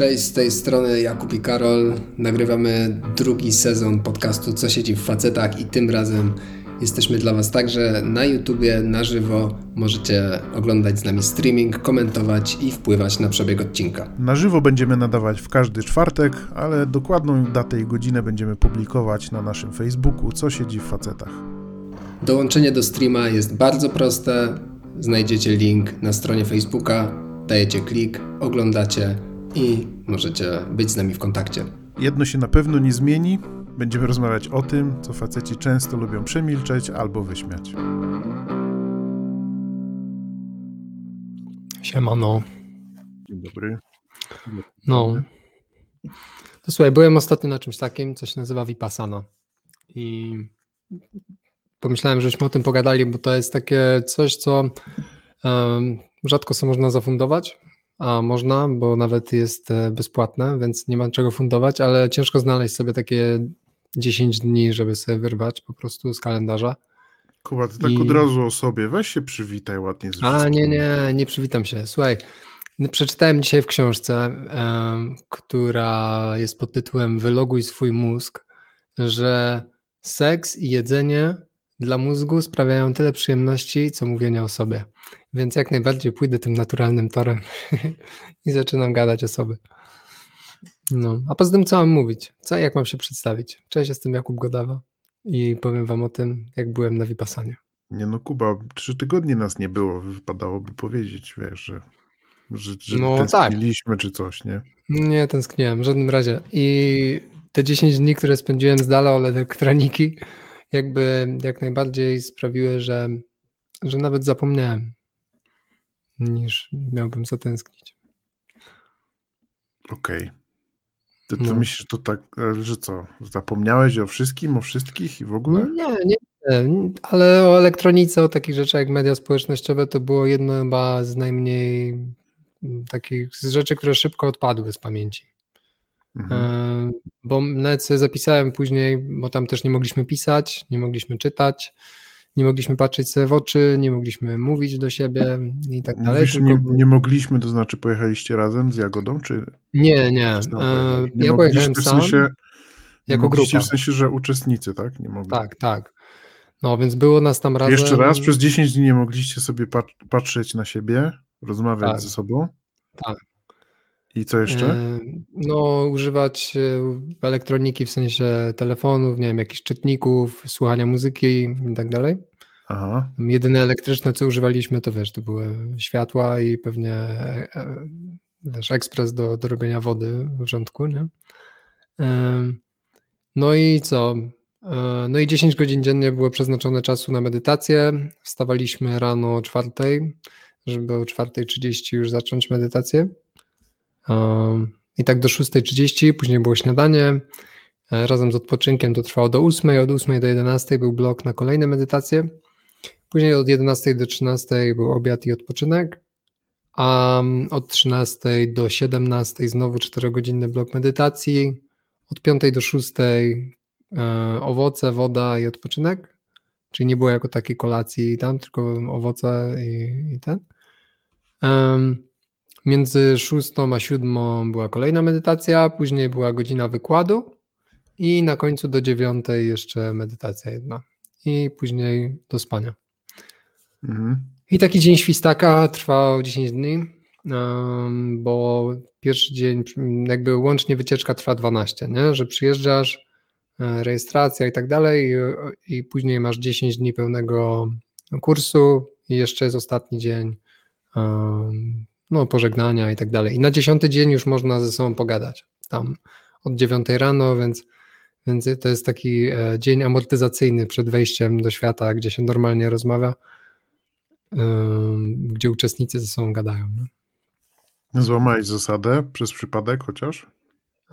Cześć, z tej strony Jakub i Karol. Nagrywamy drugi sezon podcastu Co siedzi w facetach i tym razem jesteśmy dla Was także na YouTubie, na żywo. Możecie oglądać z nami streaming, komentować i wpływać na przebieg odcinka. Na żywo będziemy nadawać w każdy czwartek, ale dokładną datę i godzinę będziemy publikować na naszym Facebooku Co siedzi w facetach. Dołączenie do streama jest bardzo proste. Znajdziecie link na stronie Facebooka, dajecie klik, oglądacie i możecie być z nami w kontakcie. Jedno się na pewno nie zmieni. Będziemy rozmawiać o tym, co faceci często lubią przemilczeć albo wyśmiać. Siemano. Dzień dobry. No. To słuchaj, byłem ostatnio na czymś takim, co się nazywa Vipassana. I pomyślałem, żeśmy o tym pogadali, bo to jest takie coś, co um, rzadko sobie można zafundować, a można, bo nawet jest e, bezpłatne, więc nie ma czego fundować, ale ciężko znaleźć sobie takie 10 dni, żeby sobie wyrwać po prostu z kalendarza. Kuba, ty tak I- od razu o sobie. Weź się przywitaj ładnie z A nie, nie, nie przywitam się. Słuchaj, przeczytałem dzisiaj w książce, która jest pod tytułem Wyloguj swój mózg, że seks i jedzenie dla mózgu sprawiają tyle przyjemności, co mówienie o sobie. Więc jak najbardziej pójdę tym naturalnym torem i zaczynam gadać o sobie. No, a poza tym co mam mówić? Co, jak mam się przedstawić? Cześć, jestem Jakub Godawa i powiem wam o tym, jak byłem na Vipassanie. Nie no, Kuba, trzy tygodnie nas nie było. Wypadałoby powiedzieć, wiesz, że, że, że No tak. tęskniliśmy czy coś, nie? Nie tęskniłem w żadnym razie. I te 10 dni, które spędziłem z dala od elektroniki, jakby jak najbardziej sprawiły, że, że nawet zapomniałem, niż miałbym zatęsknić. Okej. Ty, ty No. myślisz, to tak, e, że co? Zapomniałeś o wszystkim, o wszystkich i w ogóle? Nie, nie, nie, ale o elektronice, o takich rzeczach jak media społecznościowe, to było jedno chyba z najmniej takich z rzeczy, które szybko odpadły z pamięci. Mhm. E, Bo nawet sobie zapisałem później, bo tam też nie mogliśmy pisać, nie mogliśmy czytać, nie mogliśmy patrzeć sobie w oczy, nie mogliśmy mówić do siebie i tak dalej. Mówisz, nie, nie mogliśmy, to znaczy pojechaliście razem z Jagodą, czy nie, nie. E? Nie Ja pojechałem w sam, sensie, jako grupa. w sensie, że uczestnicy, tak? Nie mogli. Tak, tak. No więc było nas tam razem. Jeszcze raz, przez 10 dni nie mogliście sobie pat- patrzeć na siebie, rozmawiać Tak. ze sobą. Tak. I co jeszcze? E, No, używać e, elektroniki w sensie telefonów, nie wiem, jakichś czytników, słuchania muzyki i tak dalej. Aha. Jedyne elektryczne, co używaliśmy, to wiesz, to były światła i pewnie e, wiesz, ekspres do, do robienia wody w rządku, nie? No i co? No i 10 godzin dziennie było przeznaczone czasu na medytację. Wstawaliśmy rano o czwartej, żeby o 4.30 już zacząć medytację. I tak do 6.30, później było śniadanie. E, Razem z odpoczynkiem to trwało do 8, od 8 do 11 był blok na kolejne medytacje. Później od 11 do 13 był obiad i odpoczynek, a mm, od 13 do 17 znowu 4-godzinny blok medytacji, od 5 do 6 e, owoce, woda i odpoczynek, czyli nie było jako takiej kolacji tam, tylko owoce i, i ten. Między 6 a 7 była kolejna medytacja, później była godzina wykładu i na końcu do 9 jeszcze medytacja jedna i później do spania. Mhm. I taki dzień świstaka trwał 10 dni, bo pierwszy dzień, jakby łącznie wycieczka trwa 12, nie? że przyjeżdżasz, e, rejestracja i tak dalej, i, później masz 10 dni pełnego kursu, i jeszcze jest ostatni dzień no, pożegnania i tak dalej. I na dziesiąty dzień już można ze sobą pogadać. Tam od 9 rano, więc, więc to jest taki e, dzień amortyzacyjny przed wejściem do świata, gdzie się normalnie rozmawia ym, gdzie uczestnicy ze sobą gadają. Nie? Złamałeś zasadę przez przypadek chociaż?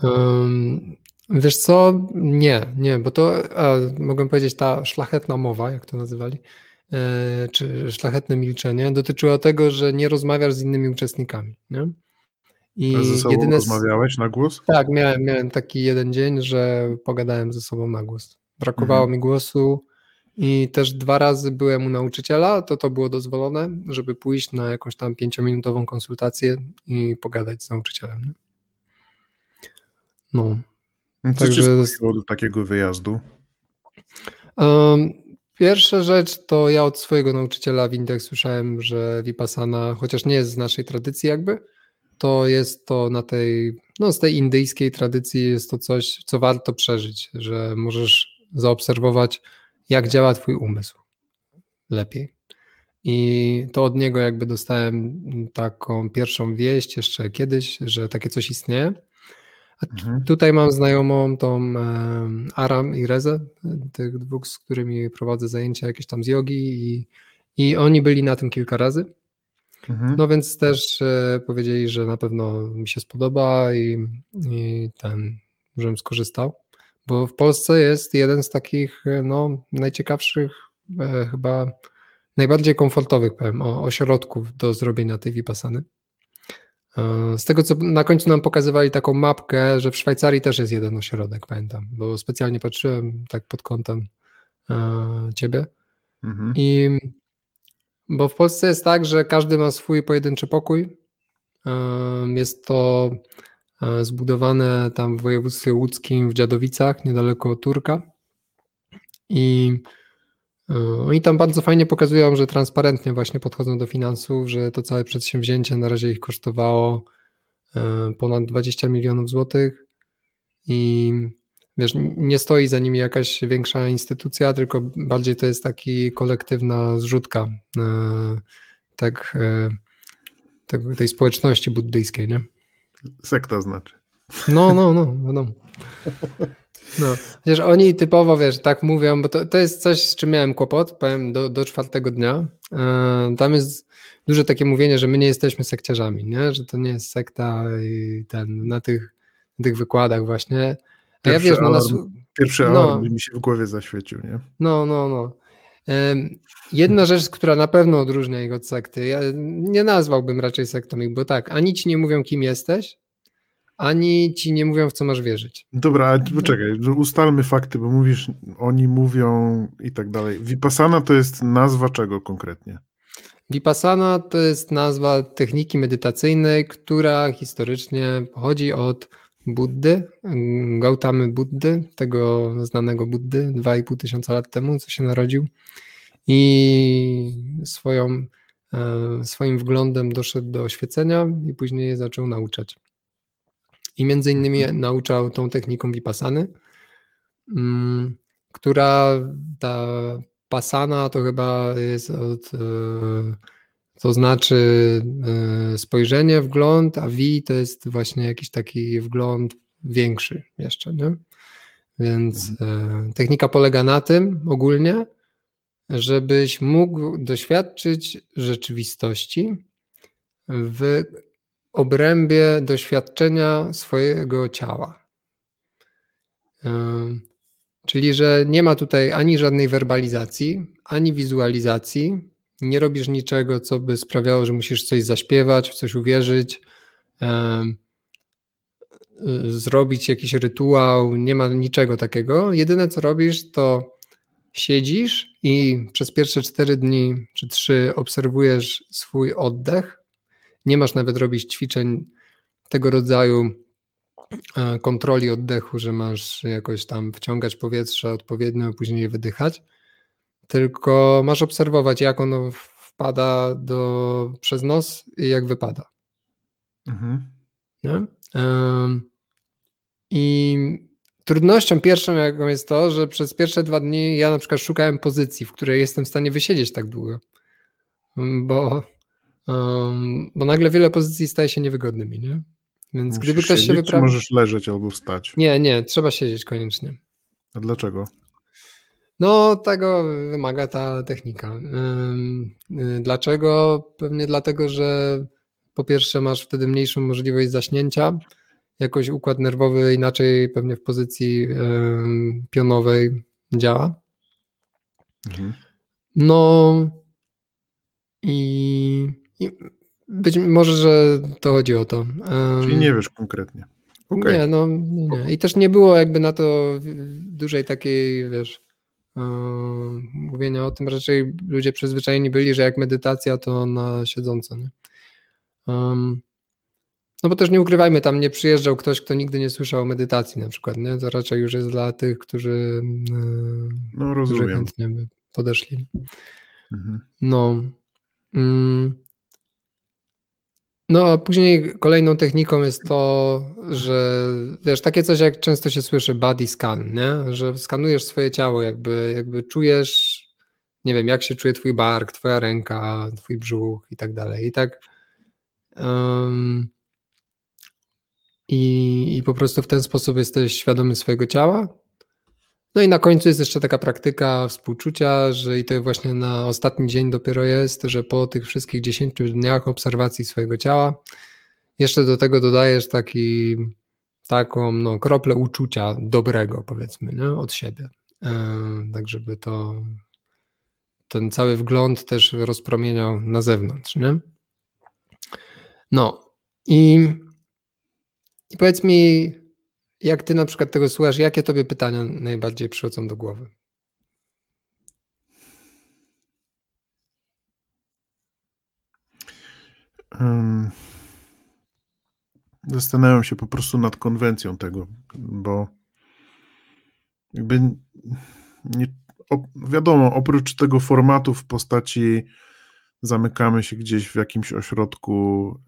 Ym, Wiesz co? Nie, nie, bo to a, mogę powiedzieć, ta szlachetna mowa, jak to nazywali, e, czy szlachetne milczenie, dotyczyło tego, że nie rozmawiasz z innymi uczestnikami. Nie? I A ze sobą jedyne. rozmawiałeś na głos? Tak, miałem, miałem taki jeden dzień, że pogadałem ze sobą na głos. Brakowało Mhm. mi głosu i też dwa razy byłem u nauczyciela, to to było dozwolone, żeby pójść na jakąś tam pięciominutową konsultację i pogadać z nauczycielem. Nie? No. No Co Także... cię do takiego wyjazdu? Um, pierwsza rzecz to ja od swojego nauczyciela w Indiach słyszałem, że Vipassana, chociaż nie jest z naszej tradycji jakby, to jest to na tej, no z tej indyjskiej tradycji jest to coś, co warto przeżyć, że możesz zaobserwować, jak działa twój umysł lepiej. I to od niego jakby dostałem taką pierwszą wieść jeszcze kiedyś, że takie coś istnieje. Mhm. Tutaj mam znajomą tą Aram i Rezę, tych dwóch, z którymi prowadzę zajęcia jakieś tam z jogi i, i oni byli na tym kilka razy. Mhm. No więc też e, powiedzieli, że na pewno mi się spodoba i, i ten, żebym skorzystał, bo w Polsce jest jeden z takich e, no, najciekawszych, e, chyba najbardziej komfortowych powiem, ośrodków do zrobienia tej vipassany. Z tego, co na końcu nam pokazywali taką mapkę, że w Szwajcarii też jest jeden ośrodek, pamiętam, bo specjalnie patrzyłem tak pod kątem ciebie. Mhm. I bo w Polsce jest tak, że każdy ma swój pojedynczy pokój. Jest to e, zbudowane tam w województwie łódzkim w Dziadowicach, niedaleko Turka. I e, oni tam bardzo fajnie pokazują, że transparentnie właśnie podchodzą do finansów, że to całe przedsięwzięcie na razie ich kosztowało e, ponad 20 milionów złotych i wiesz, nie stoi za nimi jakaś większa instytucja, tylko bardziej to jest taki kolektywna zrzutka e, tak, e, tej społeczności buddyjskiej, nie? Sekta znaczy. No, no, no, wiadomo. No, wiesz, oni typowo, wiesz, tak mówią, bo to, to jest coś, z czym miałem kłopot, powiem, do, do czwartego dnia. E, tam jest duże takie mówienie, że my nie jesteśmy sekciarzami, nie? że to nie jest sekta i ten, na tych, na tych wykładach właśnie Pierwszy, ja wiesz, no, alarm, nas... pierwszy no, alarm mi się w głowie zaświecił, nie? No, no, no. Jedna rzecz, która na pewno odróżnia ich od sekty, ja nie nazwałbym raczej sektą ich, bo tak, ani ci nie mówią, kim jesteś, ani ci nie mówią, w co masz wierzyć. Dobra, ale poczekaj, ustalmy fakty, bo mówisz, oni mówią i tak dalej. Vipassana to jest nazwa czego konkretnie? Vipassana to jest nazwa techniki medytacyjnej, która historycznie pochodzi od Buddy, Gautamy Buddy, tego znanego Buddy, 2,5 tysiąca lat temu, co się narodził i swoją, e, swoim wglądem doszedł do oświecenia i później je zaczął nauczać. I między innymi mhm. nauczał tą techniką vipassany, mm, która ta pasana to chyba jest od e, to znaczy e, spojrzenie, wgląd, a V to jest właśnie jakiś taki wgląd większy jeszcze, nie? Więc mhm. E, technika polega na tym ogólnie, żebyś mógł doświadczyć rzeczywistości w obrębie doświadczenia swojego ciała. E, czyli, że nie ma tutaj ani żadnej werbalizacji, ani wizualizacji, nie robisz niczego, co by sprawiało, że musisz coś zaśpiewać, w coś uwierzyć, zrobić jakiś rytuał, nie ma niczego takiego. Jedyne co robisz, to siedzisz i przez pierwsze cztery dni czy trzy obserwujesz swój oddech. Nie masz nawet robić ćwiczeń tego rodzaju e, kontroli oddechu, że masz jakoś tam wciągać powietrze odpowiednio, a później je wydychać tylko masz obserwować, jak ono wpada do, przez nos i jak wypada. Mhm. Nie? I trudnością pierwszą jaką jest to, że przez pierwsze dwa dni ja na przykład szukałem pozycji, w której jestem w stanie wysiedzieć tak długo, bo, um, bo nagle wiele pozycji staje się niewygodnymi, nie? Więc Musisz gdyby ktoś siedzieć, się wyprawił... możesz leżeć albo wstać? Nie, nie, trzeba siedzieć koniecznie. A dlaczego? No, tego wymaga ta technika. Y, dlaczego? Pewnie dlatego, że po pierwsze masz wtedy mniejszą możliwość zaśnięcia, jakoś układ nerwowy inaczej pewnie w pozycji pionowej działa. Mhm. No i, i, być może, że to chodzi o to. Czyli nie wiesz konkretnie. Okay. Nie, no nie. I też nie było jakby na to dużej takiej, wiesz, mówienia o tym, raczej ludzie przyzwyczajeni byli, że jak medytacja, to na siedząco. Nie? Um, no bo też nie ukrywajmy, tam nie przyjeżdżał ktoś, kto nigdy nie słyszał o medytacji na przykład, nie? To raczej już jest dla tych, którzy, no, którzy chętnie by podeszli. Mhm. No. Mm. No, a później kolejną techniką jest to, że wiesz, takie coś jak często się słyszy body scan, nie? Że skanujesz swoje ciało, jakby, jakby czujesz, nie wiem, jak się czuje twój bark, twoja ręka, twój brzuch i tak dalej. I tak um, i, i po prostu w ten sposób jesteś świadomy swojego ciała. No i na końcu jest jeszcze taka praktyka współczucia, że i to właśnie na ostatni dzień dopiero jest, że po tych wszystkich 10 dniach obserwacji swojego ciała, jeszcze do tego dodajesz taki, taką no, kroplę uczucia dobrego, powiedzmy, nie? od siebie. Yy, tak, żeby to ten cały wgląd też rozpromieniał na zewnątrz. Nie? No i i powiedz mi, jak ty na przykład tego słuchasz, jakie tobie pytania najbardziej przychodzą do głowy? Um, zastanawiam się po prostu nad konwencją tego, bo jakby nie, o, wiadomo, oprócz tego formatu w postaci zamykamy się gdzieś w jakimś ośrodku,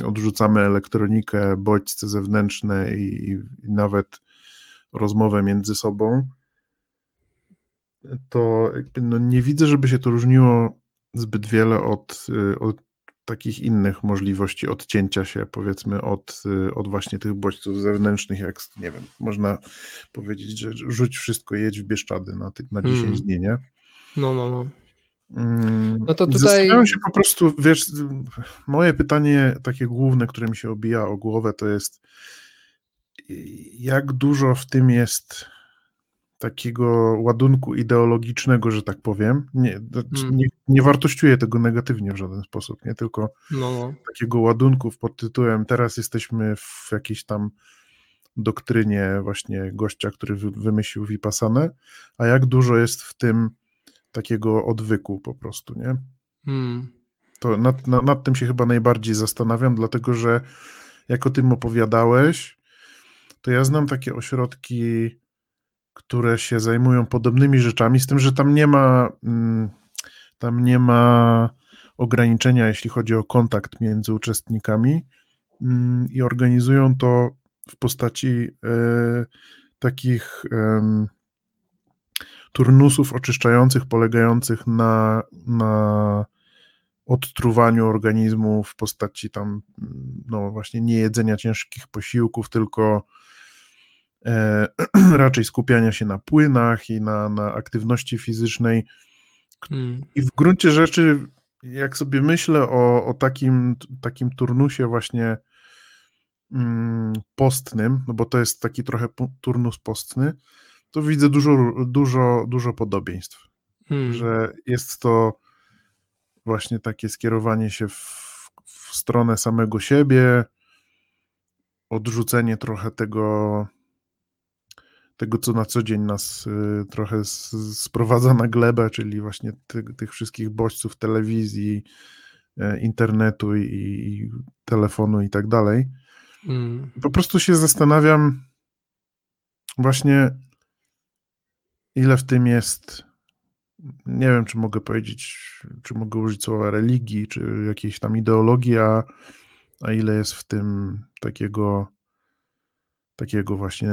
yy, odrzucamy elektronikę, bodźce zewnętrzne i, i, nawet rozmowę między sobą, to no nie widzę, żeby się to różniło zbyt wiele od, y, od takich innych możliwości odcięcia się, powiedzmy, od, y, od właśnie tych bodźców zewnętrznych, jak, nie wiem, można powiedzieć, że rzuć wszystko, jedź w Bieszczady na, na 10 mm. dni, nie? No, no, no. Mm, no to tutaj... Zastanawiam się po prostu, wiesz, moje pytanie takie główne, które mi się obija o głowę, to jest jak dużo w tym jest takiego ładunku ideologicznego, że tak powiem. Nie, hmm. nie, nie wartościuję tego negatywnie w żaden sposób, nie tylko no. no. takiego ładunku pod tytułem teraz jesteśmy w jakiejś tam doktrynie właśnie gościa, który wymyślił Vipassanę, a jak dużo jest w tym takiego odwyku po prostu, nie? Hmm. To nad, nad, nad, tym się chyba najbardziej zastanawiam, dlatego że jak o tym opowiadałeś, to ja znam takie ośrodki, które się zajmują podobnymi rzeczami, z tym, że tam nie ma mm, tam nie ma ograniczenia, jeśli chodzi o kontakt między uczestnikami mm, i organizują to w postaci e, takich turnusów oczyszczających polegających na, na odtruwaniu organizmu w postaci tam, no właśnie nie jedzenia ciężkich posiłków, tylko e, raczej skupiania się na płynach i na, na aktywności fizycznej. Hmm. I w gruncie rzeczy, jak sobie myślę o, o takim, takim turnusie właśnie mm, postnym, no bo to jest taki trochę turnus postny, to widzę dużo, dużo, dużo podobieństw. Hmm. Że jest to właśnie takie skierowanie się w, w stronę samego siebie, odrzucenie trochę tego, tego, co na co dzień nas y, trochę sprowadza na glebę, czyli właśnie ty, tych wszystkich bodźców telewizji, y, internetu i, i, telefonu i tak dalej. Hmm. Po prostu się zastanawiam właśnie, ile w tym jest, nie wiem, czy mogę powiedzieć, czy mogę użyć słowa religii, czy jakiejś tam ideologii, a, a ile jest w tym takiego takiego właśnie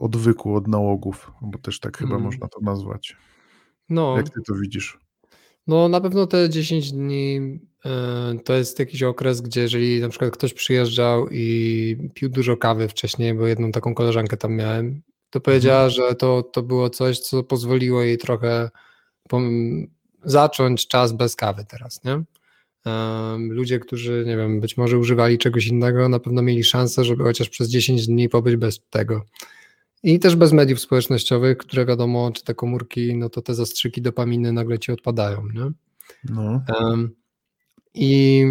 odwyku od nałogów, bo też tak chyba hmm. można to nazwać. No. Jak ty to widzisz? No na pewno te 10 dni e, to jest jakiś okres, gdzie jeżeli na przykład ktoś przyjeżdżał i pił dużo kawy wcześniej, bo jedną taką koleżankę tam miałem to powiedziała, mhm. że to, to było coś, co pozwoliło jej trochę zacząć czas bez kawy teraz, nie? Ludzie, którzy, nie wiem, być może używali czegoś innego, na pewno mieli szansę, żeby chociaż przez 10 dni pobyć bez tego. I też bez mediów społecznościowych, które wiadomo, czy te komórki, no to te zastrzyki dopaminy nagle ci odpadają, nie? No. Um, I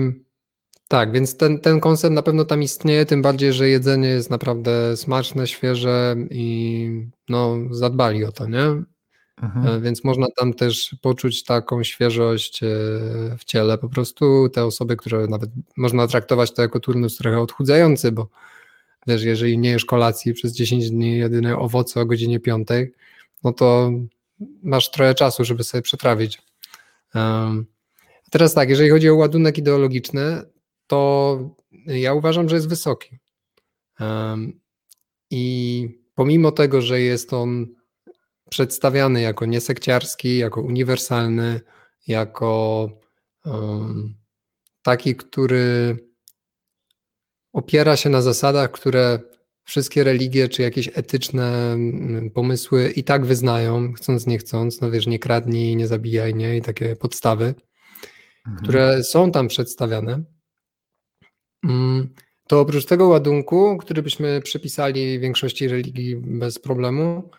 tak, więc ten, ten koncept na pewno tam istnieje, tym bardziej, że jedzenie jest naprawdę smaczne, świeże i no, zadbali o to, nie? Mhm. Więc można tam też poczuć taką świeżość w ciele. Po prostu te osoby, które nawet można traktować to jako turnus trochę odchudzający, bo wiesz, jeżeli nie jesz kolacji przez 10 dni, jedyne owoce o godzinie 5, no to masz trochę czasu, żeby sobie przetrawić. Um, teraz tak, jeżeli chodzi o ładunek ideologiczny, to ja uważam, że jest wysoki. I pomimo tego, że jest on przedstawiany jako niesekciarski, jako uniwersalny, jako taki, który opiera się na zasadach, które wszystkie religie czy jakieś etyczne pomysły i tak wyznają, chcąc nie chcąc, no wiesz, nie kradnij, nie zabijaj, nie, i takie podstawy, mhm. które są tam przedstawiane, to oprócz tego ładunku, który byśmy przypisali większości religii bez problemu,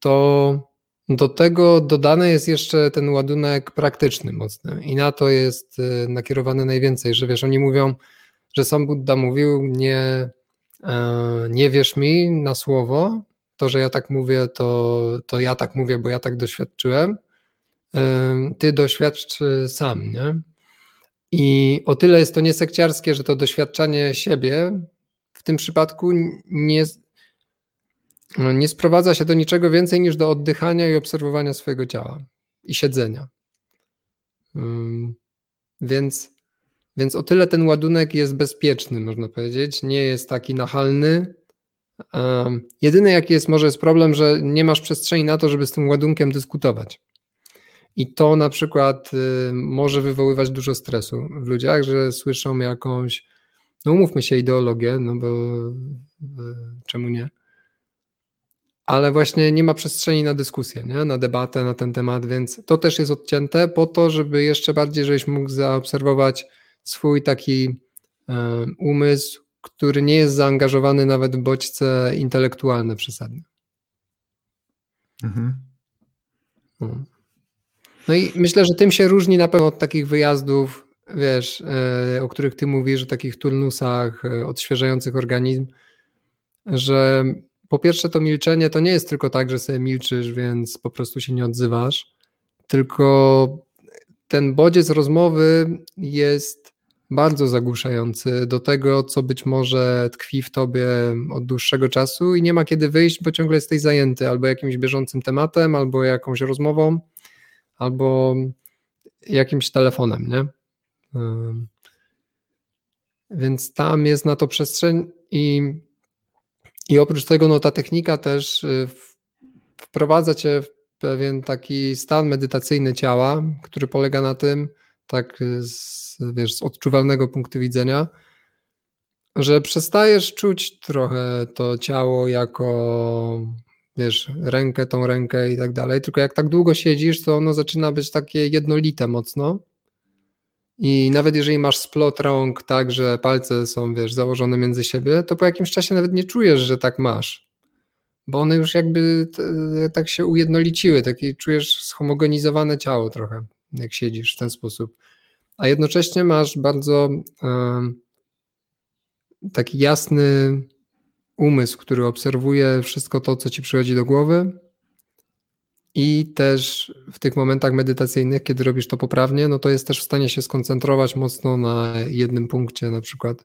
to do tego dodany jest jeszcze ten ładunek praktyczny mocny. I na to jest y, nakierowane najwięcej, że wiesz, oni mówią, że sam Buddha mówił, nie, e, nie wierz mi na słowo, to, że ja tak mówię, to, to ja tak mówię, bo ja tak doświadczyłem, e, ty doświadcz sam, nie? I o tyle jest to niesekciarskie, że to doświadczanie siebie w tym przypadku nie, nie sprowadza się do niczego więcej niż do oddychania i obserwowania swojego ciała i siedzenia. Więc więc o tyle ten ładunek jest bezpieczny, można powiedzieć. Nie jest taki nachalny. Jedyny jaki jest może jest problem, że nie masz przestrzeni na to, żeby z tym ładunkiem dyskutować. I to na przykład y, może wywoływać dużo stresu w ludziach, że słyszą jakąś, no umówmy się, ideologię, no bo y, czemu nie? Ale właśnie nie ma przestrzeni na dyskusję, nie? na debatę na ten temat, więc to też jest odcięte po to, żeby jeszcze bardziej, żebyś mógł zaobserwować swój taki e, umysł, który nie jest zaangażowany nawet w bodźce intelektualne przesadne. Mhm. No. No i myślę, że tym się różni na pewno od takich wyjazdów, wiesz, e, o których ty mówisz, o takich turnusach e, odświeżających organizm, że po pierwsze to milczenie to nie jest tylko tak, że sobie milczysz, więc po prostu się nie odzywasz, tylko ten bodziec rozmowy jest bardzo zagłuszający do tego, co być może tkwi w tobie od dłuższego czasu i nie ma kiedy wyjść, bo ciągle jesteś zajęty albo jakimś bieżącym tematem, albo jakąś rozmową, albo jakimś telefonem, nie? Więc tam jest na to przestrzeń i, i oprócz tego no, ta technika też y, wprowadza cię w pewien taki stan medytacyjny ciała, który polega na tym, tak z, wiesz, z odczuwalnego punktu widzenia, że przestajesz czuć trochę to ciało jako wiesz, rękę, tą rękę i tak dalej, tylko jak tak długo siedzisz, to ono zaczyna być takie jednolite mocno. I nawet jeżeli masz splot rąk tak, że palce są, wiesz, założone między siebie, to po jakimś czasie nawet nie czujesz, że tak masz. Bo one już jakby tak się ujednoliciły, takie czujesz schomogenizowane ciało trochę, jak siedzisz w ten sposób. A jednocześnie masz bardzo taki jasny umysł, który obserwuje wszystko to, co ci przychodzi do głowy. I też w tych momentach medytacyjnych, kiedy robisz to poprawnie, no to jest też w stanie się skoncentrować mocno na jednym punkcie, na przykład,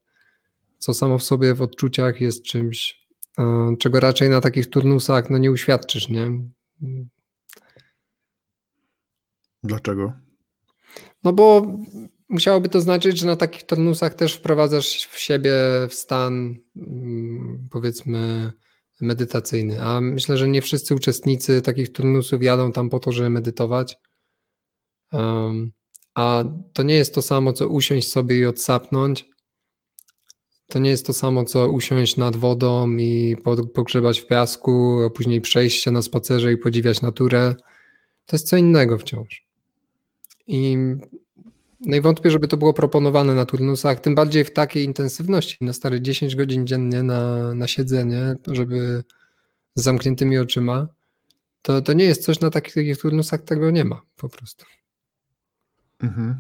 co samo w sobie w odczuciach jest czymś E, czego raczej na takich turnusach no nie uświadczysz, nie? Dlaczego? No bo musiałoby to znaczyć, że na takich turnusach też wprowadzasz w siebie w stan mm, powiedzmy medytacyjny, a myślę, że nie wszyscy uczestnicy takich turnusów jadą tam po to, żeby medytować. Um, a to nie jest to samo, co usiąść sobie i odsapnąć, to nie jest to samo, co usiąść nad wodą i pogrzebać w piasku, a później przejść się na spacerze i podziwiać naturę. To jest co innego wciąż. I najwątpię, żeby to było proponowane na turnusach, tym bardziej w takiej intensywności, na stare 10 godzin dziennie na, na siedzenie, żeby z zamkniętymi oczyma. To, to nie jest coś na takich, takich turnusach, tego nie ma po prostu. Mhm.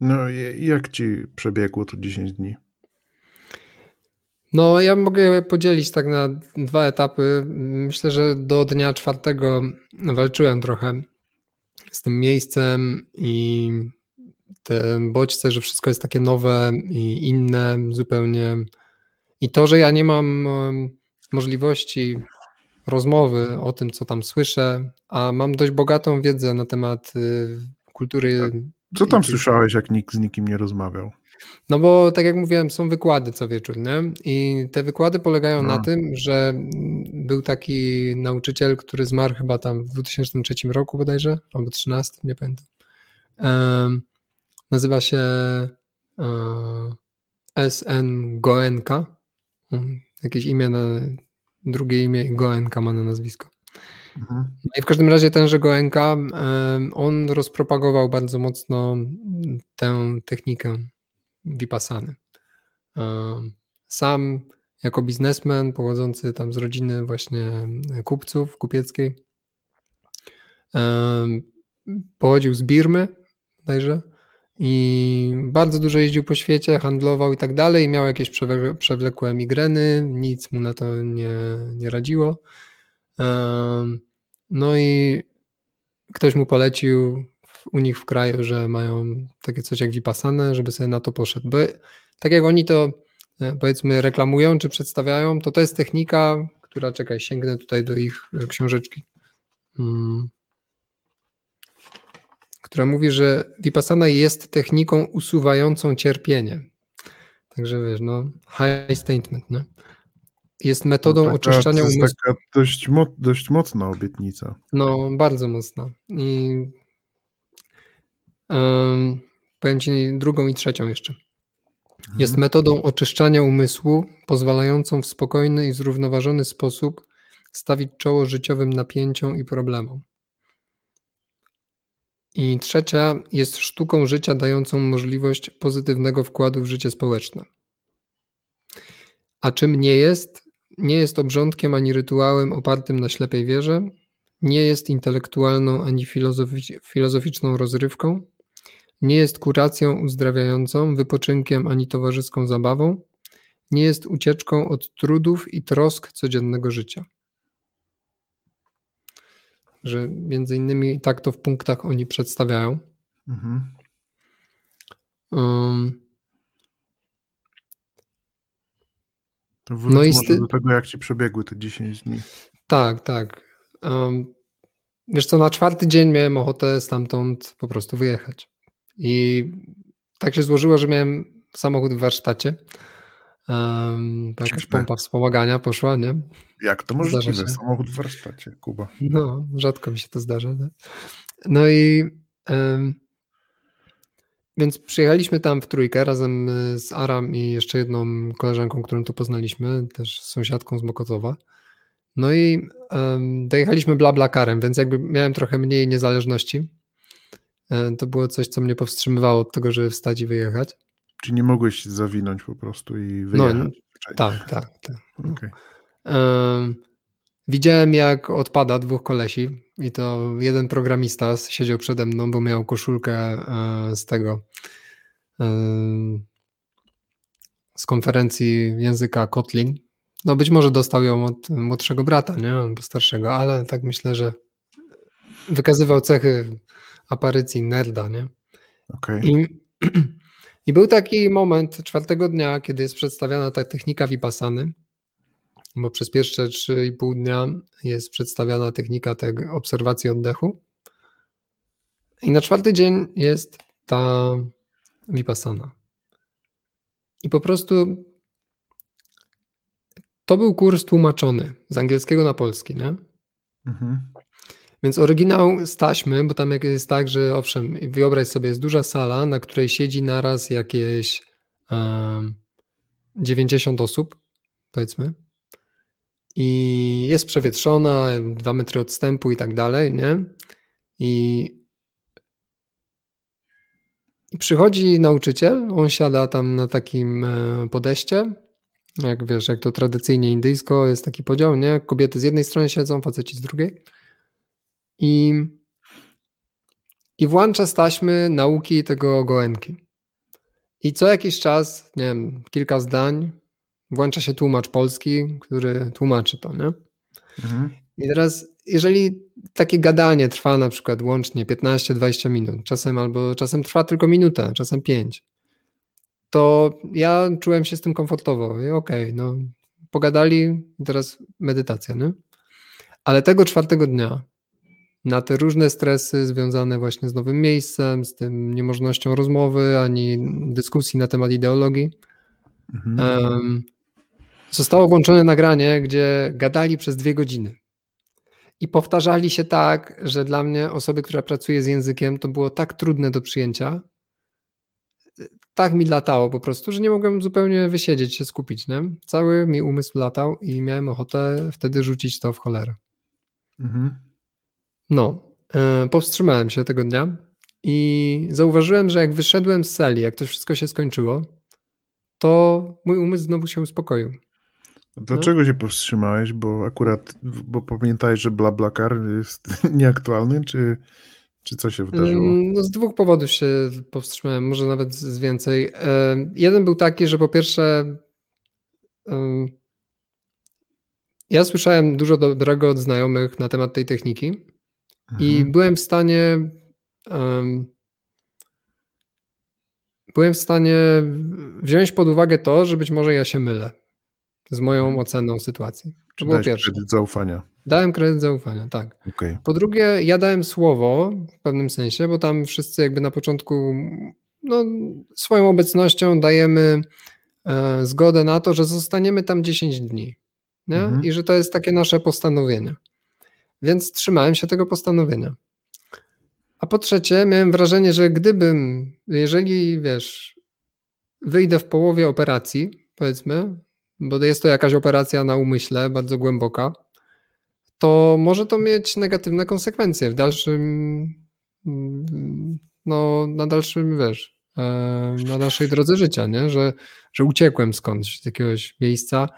No jak ci przebiegło to 10 dni? No, ja mogę podzielić tak na dwa etapy. Myślę, że do dnia czwartego walczyłem trochę z tym miejscem i te bodźce, że wszystko jest takie nowe i inne zupełnie. I to, że ja nie mam możliwości rozmowy o tym, co tam słyszę, a mam dość bogatą wiedzę na temat y, kultury. Co tam słyszałeś, jak nikt z nikim nie rozmawiał? No bo tak jak mówiłem, są wykłady co wieczór, nie? I te wykłady polegają no. na tym, że był taki nauczyciel, który zmarł chyba tam w 2003 roku bodajże, albo 2013, nie pamiętam. Nazywa się e, SN Goenka. Um, jakieś imię na drugie imię Goenka ma na nazwisko. Mhm. No I w każdym razie tenże Goenka, on rozpropagował bardzo mocno tę technikę Vipassany. Sam jako biznesmen pochodzący tam z rodziny właśnie kupców kupieckiej pochodził z Birmy bodajże i bardzo dużo jeździł po świecie, handlował i tak dalej, miał jakieś przewlekłe migreny, nic mu na to nie, nie radziło. No i ktoś mu polecił u nich w kraju, że mają takie coś jak Vipassana, żeby sobie na to poszedł. Bo tak jak oni to e, powiedzmy reklamują czy przedstawiają, to to jest technika, która, czekaj, sięgnę tutaj do ich książeczki, hmm. Która mówi, że Vipassana jest techniką usuwającą cierpienie. Także wiesz, no, high statement, nie? Jest metodą no taka, oczyszczania umysłu. To jest taka dość, mo dość mocna obietnica. No, bardzo mocna. I um, powiem Ci drugą i trzecią jeszcze. Mhm. Jest metodą oczyszczania umysłu, pozwalającą w spokojny i zrównoważony sposób stawić czoło życiowym napięciom i problemom. I trzecia jest sztuką życia dającą możliwość pozytywnego wkładu w życie społeczne. A czym nie jest? Nie jest obrządkiem ani rytuałem opartym na ślepej wierze, nie jest intelektualną ani filozoficzną rozrywką, nie jest kuracją uzdrawiającą, wypoczynkiem ani towarzyską zabawą, nie jest ucieczką od trudów i trosk codziennego życia. Że między innymi tak to w punktach oni przedstawiają. Mhm. Um, to no i może do tego, jak ci przebiegły te 10 dni. Tak, tak. Um, wiesz co, na czwarty dzień miałem ochotę stamtąd po prostu wyjechać. I tak się złożyło, że miałem samochód w warsztacie. Um, jakaś pompa wspomagania poszła, nie? Jak to możliwe? Samochód w warsztacie, Kuba. No, rzadko mi się to zdarza. Nie? No i um, więc przyjechaliśmy tam w trójkę razem z Aram i jeszcze jedną koleżanką, którą tu poznaliśmy, też sąsiadką z Mokotowa. No i um, dojechaliśmy blablakarem, więc jakby miałem trochę mniej niezależności. E, to było coś, co mnie powstrzymywało od tego, żeby wstać i wyjechać. Czy nie mogłeś zawinąć po prostu i no, wyjechać? No, tak, tak. tak. Okay. Um, widziałem, jak odpada dwóch kolesi i to jeden programista siedział przede mną, bo miał koszulkę e, z tego z konferencji języka Kotlin. No być może dostał ją od młodszego brata, nie? Albo starszego, ale tak myślę, że wykazywał cechy aparycji nerda, nie? Okay. I, I był taki moment czwartego dnia, kiedy jest przedstawiana ta technika Vipassany, bo przez pierwsze 3,5 dnia jest przedstawiana technika tego obserwacji oddechu. I na czwarty dzień jest ta Vipassana. I po prostu to był kurs tłumaczony z angielskiego na polski, nie? Mhm. Więc oryginał z taśmy, bo tam jest tak, że owszem, wyobraź sobie, jest duża sala, na której siedzi naraz jakieś um, 90 osób, powiedzmy. I jest przewietrzona, dwa metry odstępu i tak dalej, nie? I, I przychodzi nauczyciel, on siada tam na takim e, podejście, jak wiesz, jak to tradycyjnie indyjsko, jest taki podział, nie? Kobiety z jednej strony siedzą, faceci z drugiej i, i włącza z taśmy nauki tego Goenki. I co jakiś czas, nie wiem, kilka zdań włącza się tłumacz polski, który tłumaczy to, nie? Mhm. I teraz, jeżeli takie gadanie trwa na przykład łącznie 15-20 minut, czasem albo czasem trwa tylko minutę, czasem 5, to ja czułem się z tym komfortowo. Okej, no pogadali, teraz medytacja, nie? Ale tego czwartego dnia na te różne stresy związane właśnie z nowym miejscem, z tym niemożnością rozmowy ani dyskusji na temat ideologii, Mhm. em, zostało włączone nagranie, gdzie gadali przez dwie godziny. I powtarzali się tak, że dla mnie, osoby, która pracuje z językiem, to było tak trudne do przyjęcia. Tak mi latało po prostu, że nie mogłem zupełnie wysiedzieć, się skupić. Nie? Cały mi umysł latał i miałem ochotę wtedy rzucić to w cholerę. Mhm. No, e, powstrzymałem się tego dnia i zauważyłem, że jak wyszedłem z sali, jak to wszystko się skończyło, to mój umysł znowu się uspokoił. Dlaczego się powstrzymałeś? Bo akurat, bo pamiętałeś, że BlaBlaCar jest nieaktualny, czy, czy co się wydarzyło? Mm, No z dwóch powodów się powstrzymałem, może nawet z więcej. E, Jeden był taki, że po pierwsze em, ja słyszałem dużo dobrego od znajomych na temat tej techniki i Mhm. byłem w stanie em, byłem w stanie wziąć pod uwagę to, że być może ja się mylę z moją oceną sytuacji. To było pierwsze. kredyt zaufania? Dałem kredyt zaufania, tak. Okej. Po drugie, ja dałem słowo w pewnym sensie, bo tam wszyscy jakby na początku no, swoją obecnością dajemy e, zgodę na to, że zostaniemy tam 10 dni. Mhm. I że to jest takie nasze postanowienie. Więc trzymałem się tego postanowienia. A po trzecie, miałem wrażenie, że gdybym, jeżeli wiesz, wyjdę w połowie operacji, powiedzmy, bo jest to jakaś operacja na umyśle, bardzo głęboka, to może to mieć negatywne konsekwencje w dalszym, no, na dalszym, wiesz, e, na naszej drodze życia, nie? Że, że uciekłem skądś z jakiegoś miejsca,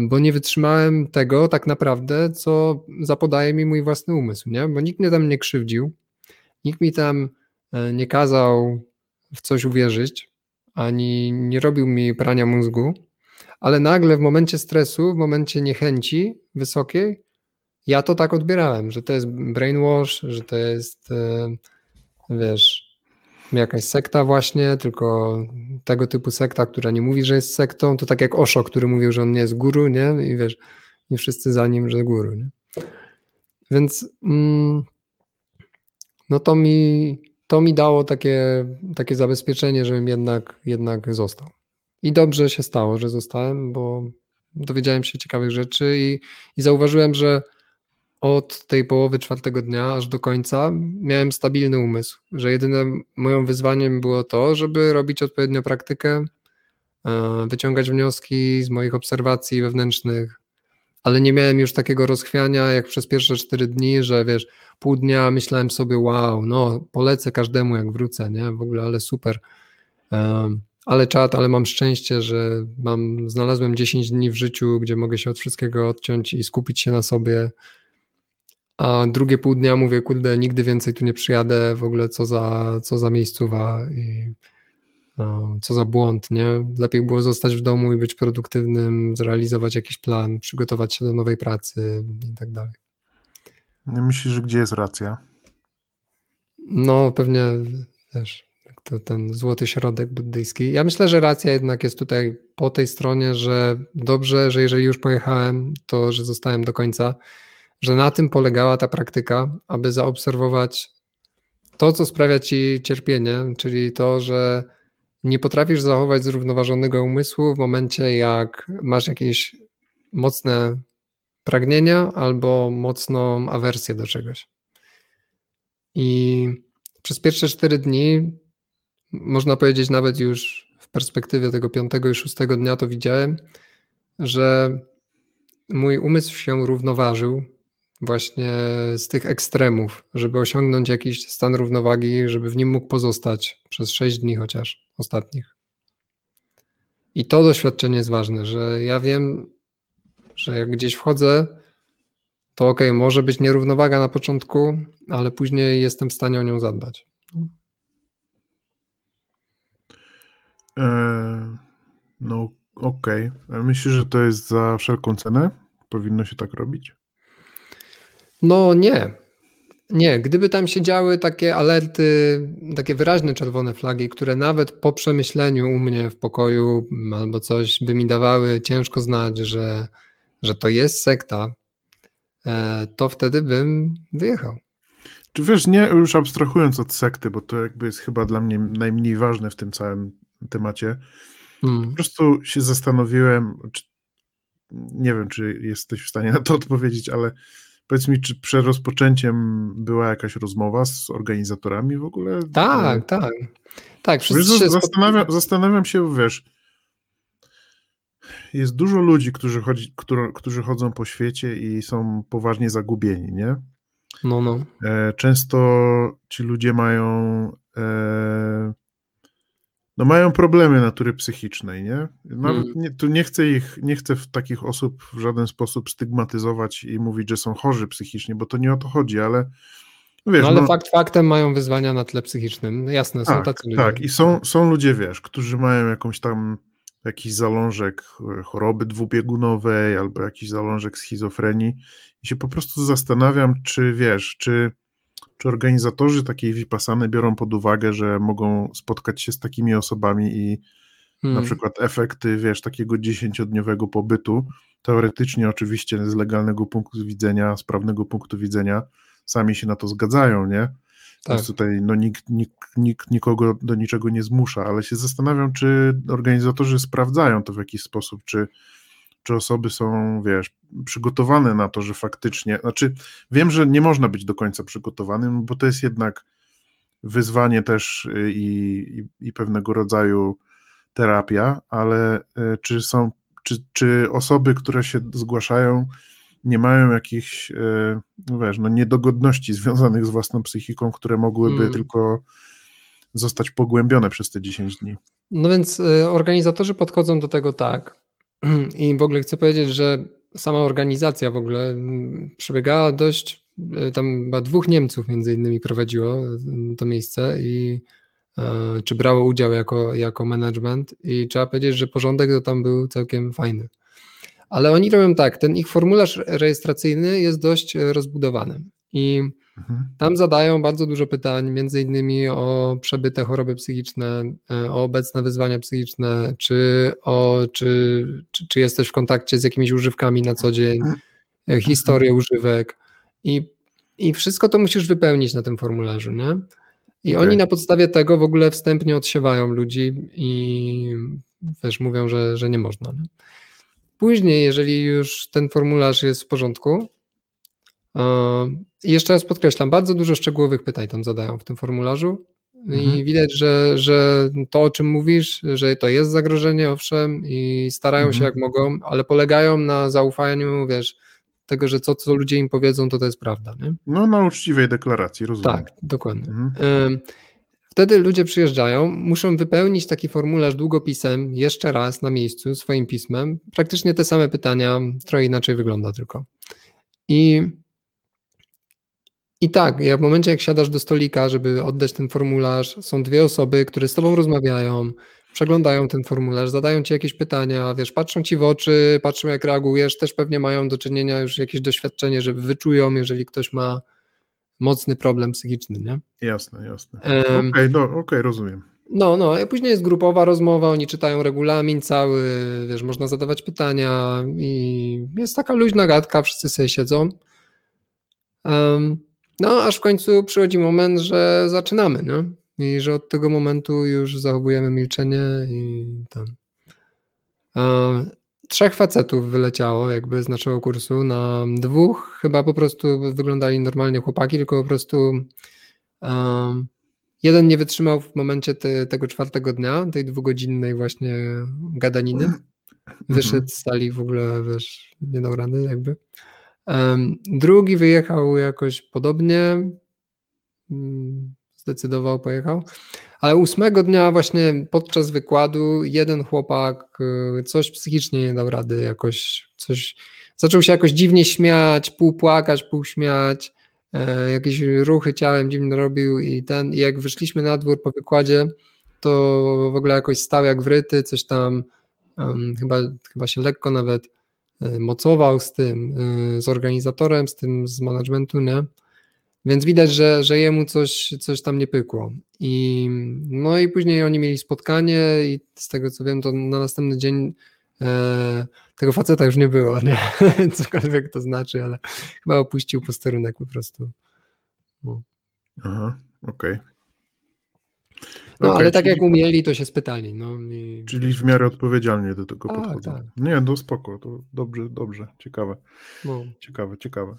bo nie wytrzymałem tego tak naprawdę, co zapodaje mi mój własny umysł, nie? Bo nikt mnie tam nie krzywdził, nikt mi tam e, nie kazał w coś uwierzyć, ani nie robił mi prania mózgu, ale nagle w momencie stresu, w momencie niechęci wysokiej, ja to tak odbierałem, że to jest brainwash, że to jest, e, wiesz, jakaś sekta właśnie, tylko tego typu sekta, która nie mówi, że jest sektą, to tak jak Osho, który mówił, że on nie jest guru, nie? I wiesz, i wszyscy za nim, że guru, nie? Więc mm, no to mi, to mi dało takie, takie zabezpieczenie, żebym jednak, jednak został. I dobrze się stało, że zostałem, bo dowiedziałem się ciekawych rzeczy i, i zauważyłem, że od tej połowy czwartego dnia aż do końca miałem stabilny umysł, że jedynym moim wyzwaniem było to, żeby robić odpowiednio praktykę, e, wyciągać wnioski z moich obserwacji wewnętrznych, ale nie miałem już takiego rozchwiania jak przez pierwsze cztery dni, że wiesz, pół dnia myślałem sobie, wow, no polecę każdemu jak wrócę, nie, w ogóle, ale super. Um, ale czat, ale mam szczęście, że mam, znalazłem 10 dni w życiu, gdzie mogę się od wszystkiego odciąć i skupić się na sobie. A drugie pół dnia mówię, kurde, nigdy więcej tu nie przyjadę, w ogóle co za, co za miejscowa i no, co za błąd, nie? Lepiej było zostać w domu i być produktywnym, zrealizować jakiś plan, przygotować się do nowej pracy i tak dalej. Myślisz, że gdzie jest racja? No, pewnie też to ten złoty środek buddyjski. Ja myślę, że racja jednak jest tutaj po tej stronie, że dobrze, że jeżeli już pojechałem, to że zostałem do końca, że na tym polegała ta praktyka, aby zaobserwować to, co sprawia ci cierpienie, czyli to, że nie potrafisz zachować zrównoważonego umysłu w momencie, jak masz jakieś mocne pragnienia albo mocną awersję do czegoś. I przez pierwsze cztery dni, można powiedzieć nawet już w perspektywie tego piątego i szóstego dnia to widziałem, że mój umysł się równoważył właśnie z tych ekstremów, żeby osiągnąć jakiś stan równowagi, żeby w nim mógł pozostać przez sześć dni chociaż ostatnich. I to doświadczenie jest ważne, że ja wiem, że jak gdzieś wchodzę, to ok, może być nierównowaga na początku, ale później jestem w stanie o nią zadbać. E, no, Okej. Okay. Myślisz, że to jest za wszelką cenę? Powinno się tak robić? No nie. Nie, gdyby tam się działy takie alerty, takie wyraźne czerwone flagi, które nawet po przemyśleniu u mnie w pokoju albo coś by mi dawały ciężko znać, że, że to jest sekta, e, to wtedy bym wyjechał. Czy wiesz, nie już abstrahując od sekty, bo to jakby jest chyba dla mnie najmniej ważne w tym całym temacie, hmm. po prostu się zastanowiłem, czy, nie wiem, czy jesteś w stanie na to odpowiedzieć, ale Powiedz mi, czy przed rozpoczęciem była jakaś rozmowa z organizatorami w ogóle? Tak, tak. Tak, wszyscy wiesz, zastanawiam, zastanawiam się, wiesz, jest dużo ludzi, którzy, chodzi, którzy, którzy chodzą po świecie i są poważnie zagubieni, nie? No, no. E, często ci ludzie mają e, no mają problemy natury psychicznej, nie? Nawet mm. nie, tu nie chcę ich, nie chcę takich osób w żaden sposób stygmatyzować i mówić, że są chorzy psychicznie, bo to nie o to chodzi, ale wiesz, no ale no, fakt faktem mają wyzwania na tle psychicznym. No jasne, tak, są tacy ludzie. Tak, i są, są ludzie, wiesz, którzy mają jakąś tam jakiś zalążek e, choroby dwubiegunowej albo jakiś zalążek schizofrenii i się po prostu zastanawiam, czy wiesz, czy czy organizatorzy takiej Vipassany biorą pod uwagę, że mogą spotkać się z takimi osobami i hmm. na przykład efekty, wiesz, takiego dziesięciodniowego pobytu, teoretycznie oczywiście z legalnego punktu widzenia, z prawnego punktu widzenia, sami się na to zgadzają, nie? Tak. Więc tutaj no, nikt, nikt, nikt nikogo do niczego nie zmusza, ale się zastanawiam, czy organizatorzy sprawdzają to w jakiś sposób, czy czy osoby są, wiesz, przygotowane na to, że faktycznie, znaczy wiem, że nie można być do końca przygotowanym, bo to jest jednak wyzwanie też y, i, i, i pewnego rodzaju terapia, ale y, czy są, czy, czy osoby, które się zgłaszają, nie mają jakichś, y, no wiesz, no niedogodności związanych z własną psychiką, które mogłyby hmm. tylko zostać pogłębione przez te 10 dni. No więc organizatorzy podchodzą do tego tak, i w ogóle chcę powiedzieć, że sama organizacja w ogóle mm, przebiegała dość, e, tam chyba dwóch Niemców między innymi prowadziło mm, to miejsce i e, czy brało udział jako, jako management i trzeba powiedzieć, że porządek to tam był całkiem fajny. Ale oni robią tak, ten ich formularz rejestracyjny jest dość rozbudowany i. Tam zadają bardzo dużo pytań, między innymi o przebyte choroby psychiczne, e, o obecne wyzwania psychiczne, czy, o, czy, czy, czy jesteś w kontakcie z jakimiś używkami na co dzień, e, historię używek i, i wszystko to musisz wypełnić na tym formularzu, nie? I okay. oni na podstawie tego w ogóle wstępnie odsiewają ludzi i wiesz, mówią, że, że nie można. Nie? Później, jeżeli już ten formularz jest w porządku, i jeszcze raz podkreślam, bardzo dużo szczegółowych pytań tam zadają w tym formularzu. Mhm. I widać, że, że to, o czym mówisz, że to jest zagrożenie, owszem, i starają mhm. się jak mogą, ale polegają na zaufaniu, wiesz, tego, że co, co ludzie im powiedzą, to to jest prawda. Nie? No, na uczciwej deklaracji, rozumiem. Tak, dokładnie. Mhm. Wtedy ludzie przyjeżdżają, muszą wypełnić taki formularz długopisem jeszcze raz na miejscu, swoim pismem. Praktycznie te same pytania, trochę inaczej wygląda tylko. I i tak, jak w momencie, jak siadasz do stolika, żeby oddać ten formularz, są dwie osoby, które z tobą rozmawiają, przeglądają ten formularz, zadają ci jakieś pytania, wiesz, patrzą ci w oczy, patrzą jak reagujesz, też pewnie mają do czynienia już jakieś doświadczenie, że wyczują, jeżeli ktoś ma mocny problem psychiczny, nie? Jasne, jasne. Okej, um, okay, no, okay, rozumiem. No, no, a później jest grupowa rozmowa, oni czytają regulamin cały, wiesz, można zadawać pytania i jest taka luźna gadka, wszyscy sobie siedzą. Um, no, aż w końcu przychodzi moment, że zaczynamy, no. I że od tego momentu już zachowujemy milczenie i tam. trzech facetów wyleciało jakby z naszego kursu. Na dwóch chyba po prostu wyglądali normalnie chłopaki, tylko po prostu jeden nie wytrzymał w momencie te, tego czwartego dnia, tej dwugodzinnej właśnie gadaniny. Mhm. Wyszedł z sali w ogóle, wiesz, nie dał rady jakby. Drugi wyjechał jakoś podobnie, zdecydował, pojechał. Ale ósmego dnia właśnie podczas wykładu jeden chłopak y, coś psychicznie nie dał rady, jakoś coś, zaczął się jakoś dziwnie śmiać, pół płakać, pół śmiać, e, jakieś ruchy ciałem dziwnie robił i ten, i jak wyszliśmy na dwór po wykładzie, to w ogóle jakoś stał jak wryty, coś tam um, chyba, chyba się lekko nawet mocował z tym, y, z organizatorem, z tym z managementu, nie? Więc widać, że, że jemu coś, coś tam nie pykło. I, no i później oni mieli spotkanie i z tego co wiem, to na następny dzień e, tego faceta już nie było, nie? cokolwiek to znaczy, ale chyba opuścił posterunek po prostu. No. Aha, okej. Okay. No, okay, ale tak czyli... jak umieli, to się spytali. No, i... Czyli w miarę odpowiedzialnie do tego tak, podchodzą. Tak. Nie, no spoko, to dobrze, dobrze, ciekawe. No. Ciekawe, ciekawe.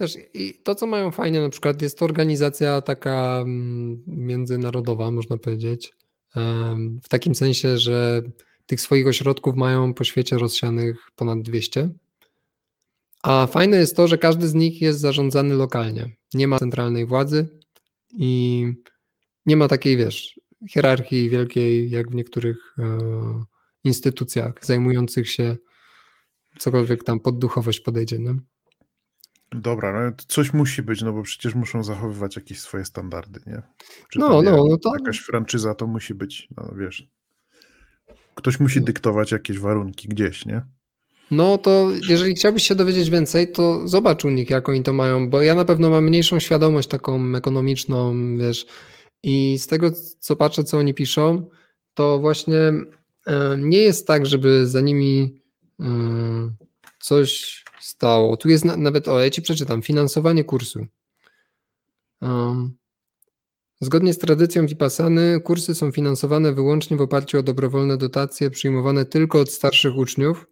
Wiesz, I to, co mają fajnie, na przykład, jest to organizacja taka mm, międzynarodowa, można powiedzieć. W takim sensie, że tych swoich ośrodków mają po świecie rozsianych ponad 200. A fajne jest to, że każdy z nich jest zarządzany lokalnie. Nie ma centralnej władzy i nie ma takiej, wiesz, hierarchii wielkiej, jak w niektórych e, instytucjach zajmujących się cokolwiek tam pod duchowość podejdzie. Nie? Dobra, no coś musi być, no bo przecież muszą zachowywać jakieś swoje standardy, nie? Czy no, no, no to... Jakaś franczyza to musi być, no wiesz. Ktoś musi dyktować jakieś warunki gdzieś, nie? No to jeżeli chciałbyś się dowiedzieć więcej, to zobacz u nich, jak oni to mają, bo ja na pewno mam mniejszą świadomość taką ekonomiczną, wiesz, i z tego, co patrzę, co oni piszą, to właśnie e, nie jest tak, żeby za nimi e, coś stało. Tu jest nawet, o, ja ci przeczytam, finansowanie kursu. Zgodnie z tradycją Vipassany, kursy są finansowane wyłącznie w oparciu o dobrowolne dotacje przyjmowane tylko od starszych uczniów,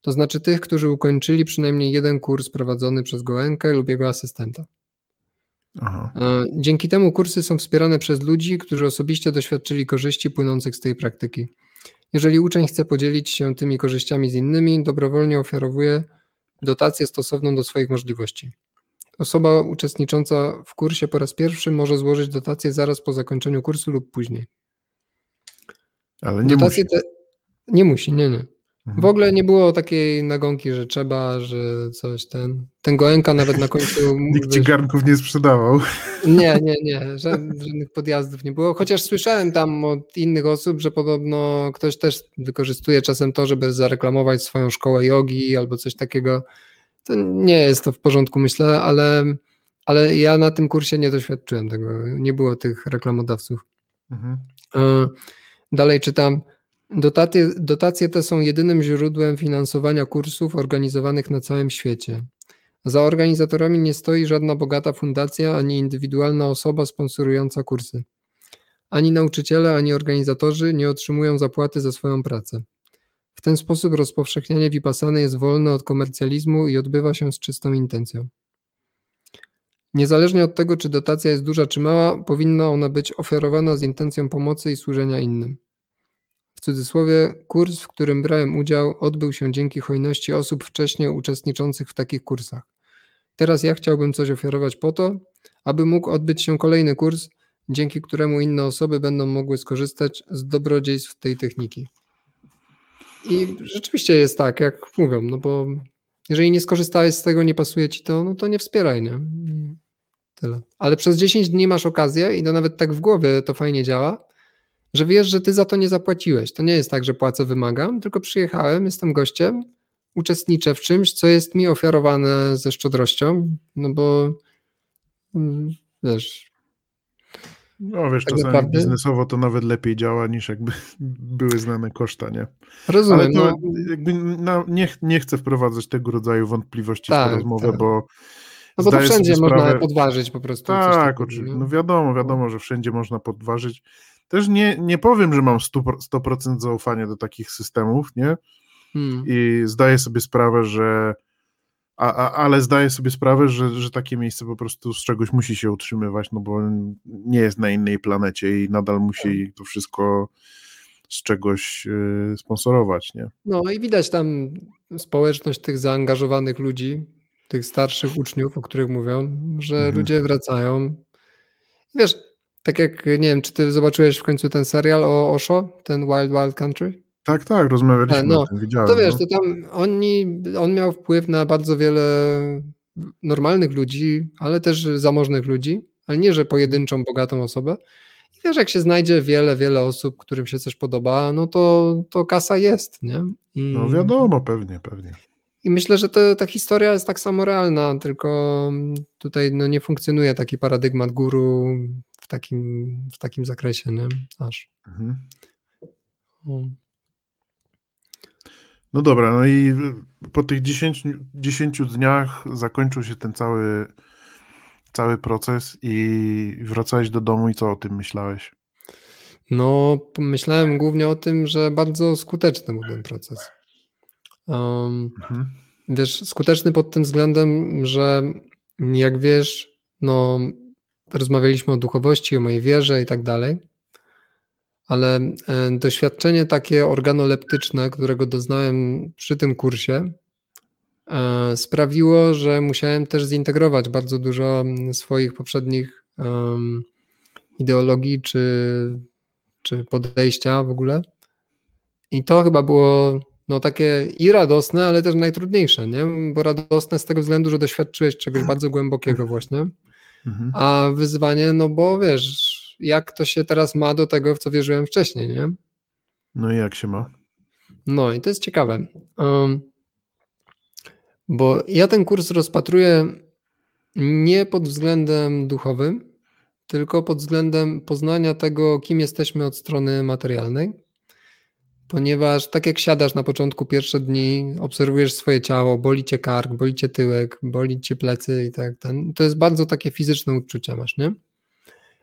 to znaczy tych, którzy ukończyli przynajmniej jeden kurs prowadzony przez Goenkę lub jego asystenta. Aha. E, dzięki temu kursy są wspierane przez ludzi, którzy osobiście doświadczyli korzyści płynących z tej praktyki. Jeżeli uczeń chce podzielić się tymi korzyściami z innymi, dobrowolnie ofiarowuje dotację stosowną do swoich możliwości. Osoba uczestnicząca w kursie po raz pierwszy może złożyć dotację zaraz po zakończeniu kursu lub później. Ale nie Dotacje musi. Te... Nie musi, nie, nie. W ogóle nie było takiej nagonki, że trzeba, że coś ten. Ten Goenka nawet na końcu. Nikt ci garnków nie sprzedawał. Nie, nie, nie. Żadnych podjazdów nie było. Chociaż słyszałem tam od innych osób, że podobno ktoś też wykorzystuje czasem to, żeby zareklamować swoją szkołę jogi albo coś takiego. To nie jest to w porządku, myślę, ale, ale ja na tym kursie nie doświadczyłem tego. Nie było tych reklamodawców. Mhm. E, dalej czytam. Dotacje, dotacje te są jedynym źródłem finansowania kursów organizowanych na całym świecie. Za organizatorami nie stoi żadna bogata fundacja ani indywidualna osoba sponsorująca kursy. Ani nauczyciele, ani organizatorzy nie otrzymują zapłaty za swoją pracę. W ten sposób rozpowszechnianie Vipassany jest wolne od komercjalizmu i odbywa się z czystą intencją. Niezależnie od tego, czy dotacja jest duża czy mała, powinna ona być oferowana z intencją pomocy i służenia innym cudzysłowie, kurs, w którym brałem udział, odbył się dzięki hojności osób wcześniej uczestniczących w takich kursach. Teraz ja chciałbym coś ofiarować po to, aby mógł odbyć się kolejny kurs, dzięki któremu inne osoby będą mogły skorzystać z dobrodziejstw tej techniki. I rzeczywiście jest tak, jak mówią, no bo jeżeli nie skorzystałeś z tego, nie pasuje ci to, no to nie wspieraj, nie? Tyle. Ale przez 10 dni masz okazję i to nawet tak w głowie to fajnie działa, że wiesz, że ty za to nie zapłaciłeś. To nie jest tak, że płacę, wymagam, tylko przyjechałem, jestem gościem, uczestniczę w czymś, co jest mi ofiarowane ze szczodrością, no bo mm, wiesz. No wiesz, tak czasami naprawdę... biznesowo to nawet lepiej działa niż jakby były znane koszta, nie? Rozumiem. Ale to no... jakby no, nie, nie chcę wprowadzać tego rodzaju wątpliwości tak, w tę rozmowę, tak. bo no bo to wszędzie można podważyć po prostu. Tak, oczywiście. No wiadomo, wiadomo, że wszędzie można podważyć. Też nie, nie powiem, że mam 100%, 100% zaufania do takich systemów, nie? Hmm. I zdaję sobie sprawę, że. A, a, ale zdaję sobie sprawę, że, że takie miejsce po prostu z czegoś musi się utrzymywać, no bo nie jest na innej planecie i nadal musi tak. to wszystko z czegoś y, sponsorować, nie? No i widać tam społeczność tych zaangażowanych ludzi, tych starszych uczniów, o których mówią, że mhm. ludzie wracają. Wiesz, tak jak, nie wiem, czy ty zobaczyłeś w końcu ten serial o Osho, ten Wild Wild Country? Tak, tak, rozmawialiśmy no, o tym, widziałem. To wiesz, no. to tam oni, on miał wpływ na bardzo wiele normalnych ludzi, ale też zamożnych ludzi, ale nie, że pojedynczą, bogatą osobę. I wiesz, jak się znajdzie wiele, wiele osób, którym się coś podoba, no to, to kasa jest, nie? I, No wiadomo, pewnie, pewnie. I myślę, że to, ta historia jest tak samo realna, tylko tutaj no, nie funkcjonuje taki paradygmat guru w takim, w takim zakresie, nie? Aż. Mhm. No. No dobra, no i po tych 10, 10 dniach zakończył się ten cały, cały proces i wracałeś do domu i co o tym myślałeś? No, myślałem głównie o tym, że bardzo skuteczny był ten proces. Um, Mhm. wiesz, skuteczny pod tym względem, że jak wiesz, no, rozmawialiśmy o duchowości, o mojej wierze i tak dalej, ale e, doświadczenie takie organoleptyczne, którego doznałem przy tym kursie, e, sprawiło, że musiałem też zintegrować bardzo dużo swoich poprzednich em, ideologii czy, czy podejścia w ogóle. I to chyba było no, takie i radosne, ale też najtrudniejsze, nie? Bo radosne z tego względu, że doświadczyłeś czegoś bardzo głębokiego właśnie, Mhm. a wyzwanie, no bo wiesz, jak to się teraz ma do tego, w co wierzyłem wcześniej, nie? No i jak się ma? No i to jest ciekawe. Um, bo ja ten kurs rozpatruję nie pod względem duchowym, tylko pod względem poznania tego, kim jesteśmy od strony materialnej. Ponieważ tak jak siadasz na początku pierwsze dni, obserwujesz swoje ciało, boli cię kark, boli cię tyłek, boli cię plecy i tak ten, to jest bardzo takie fizyczne uczucia masz, nie?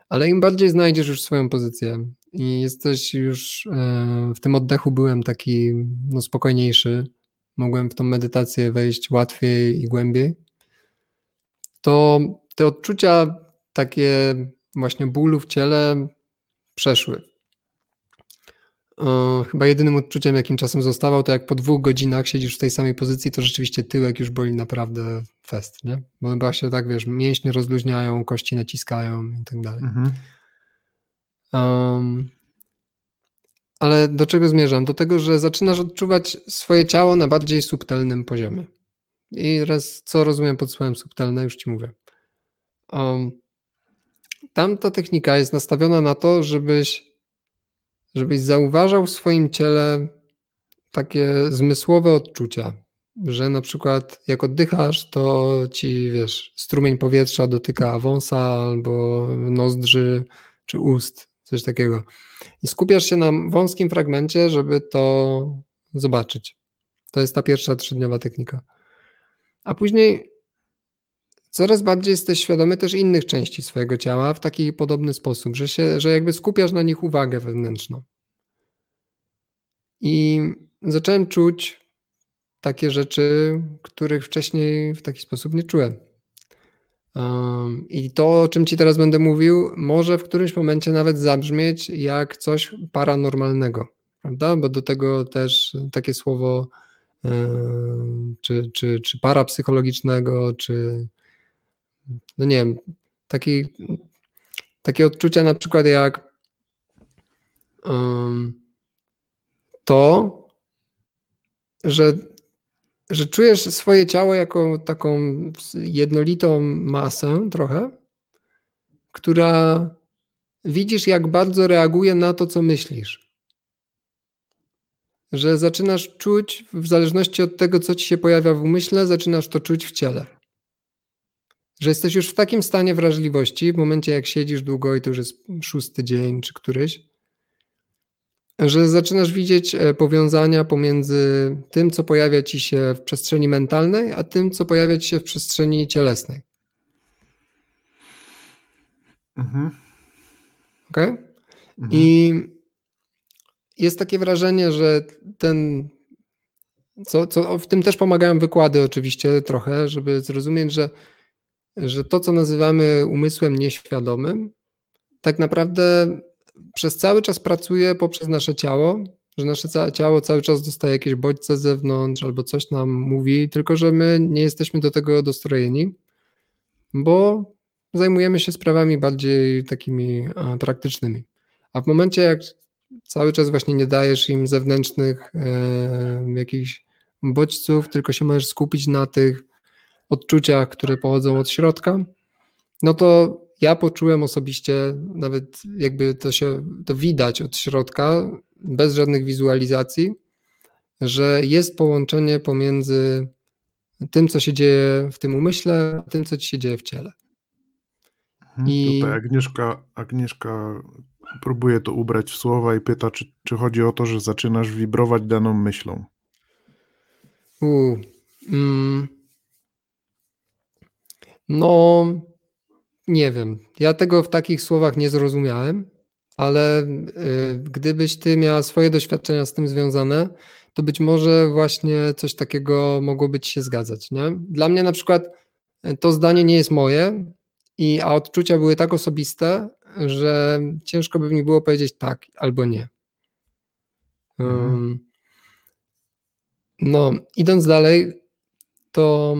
Ale im bardziej znajdziesz już swoją pozycję i jesteś już e, w tym oddechu byłem taki no, spokojniejszy, mogłem w tą medytację wejść łatwiej i głębiej, to te odczucia takie właśnie bólu w ciele przeszły. E, Chyba jedynym odczuciem, jakim czasem zostawał, to jak po dwóch godzinach siedzisz w tej samej pozycji, to rzeczywiście tyłek już boli naprawdę fest, nie? Bo chyba się tak, wiesz, mięśnie rozluźniają, kości naciskają i tak dalej. Mhm. Um, ale do czego zmierzam? Do tego, że zaczynasz odczuwać swoje ciało na bardziej subtelnym poziomie. I raz, co rozumiem pod słowem subtelne, już ci mówię. Um, tamta technika jest nastawiona na to, żebyś, żebyś zauważał w swoim ciele takie zmysłowe odczucia, że na przykład jak oddychasz, to ci, wiesz, strumień powietrza dotyka wąsa albo nozdrzy czy ust, coś takiego. I skupiasz się na wąskim fragmencie, żeby to zobaczyć. To jest ta pierwsza trzydniowa technika. A później coraz bardziej jesteś świadomy też innych części swojego ciała w taki podobny sposób, że, się, że jakby skupiasz na nich uwagę wewnętrzną. I zacząłem czuć takie rzeczy, których wcześniej w taki sposób nie czułem. Um, I to, o czym Ci teraz będę mówił, może w którymś momencie nawet zabrzmieć jak coś paranormalnego, prawda? Bo do tego też takie słowo um, czy, czy, czy parapsychologicznego, czy no nie wiem, taki, takie odczucia na przykład jak um, to, że że czujesz swoje ciało jako taką jednolitą masę trochę, która widzisz, jak bardzo reaguje na to, co myślisz. Że zaczynasz czuć, w zależności od tego, co ci się pojawia w umyśle, zaczynasz to czuć w ciele. Że jesteś już w takim stanie wrażliwości, w momencie jak siedzisz długo i to już jest szósty dzień czy któryś, że zaczynasz widzieć powiązania pomiędzy tym, co pojawia ci się w przestrzeni mentalnej, a tym, co pojawia ci się w przestrzeni cielesnej. Mhm. Ok? Mhm. I jest takie wrażenie, że ten. Co, co w tym też pomagają wykłady, oczywiście, trochę, żeby zrozumieć, że, że to, co nazywamy umysłem nieświadomym, tak naprawdę przez cały czas pracuje poprzez nasze ciało, że nasze ciało cały czas dostaje jakieś bodźce z zewnątrz albo coś nam mówi, tylko że my nie jesteśmy do tego dostrojeni, bo zajmujemy się sprawami bardziej takimi praktycznymi. A w momencie, jak cały czas właśnie nie dajesz im zewnętrznych e, jakichś bodźców, tylko się możesz skupić na tych odczuciach, które pochodzą od środka, no to ja poczułem osobiście, nawet jakby to się to widać od środka, bez żadnych wizualizacji, że jest połączenie pomiędzy tym, co się dzieje w tym umyśle, a tym, co ci się dzieje w ciele. Mhm, I... Tutaj Agnieszka, Agnieszka próbuje to ubrać w słowa i pyta, czy, czy chodzi o to, że zaczynasz wibrować daną myślą. U, mm, no, nie wiem. Ja tego w takich słowach nie zrozumiałem, ale y, gdybyś ty miała swoje doświadczenia z tym związane, to być może właśnie coś takiego mogłoby ci się zgadzać. Nie? Dla mnie na przykład y, to zdanie nie jest moje, i, a odczucia były tak osobiste, że ciężko by mi było powiedzieć tak albo nie. Um, no, idąc dalej, to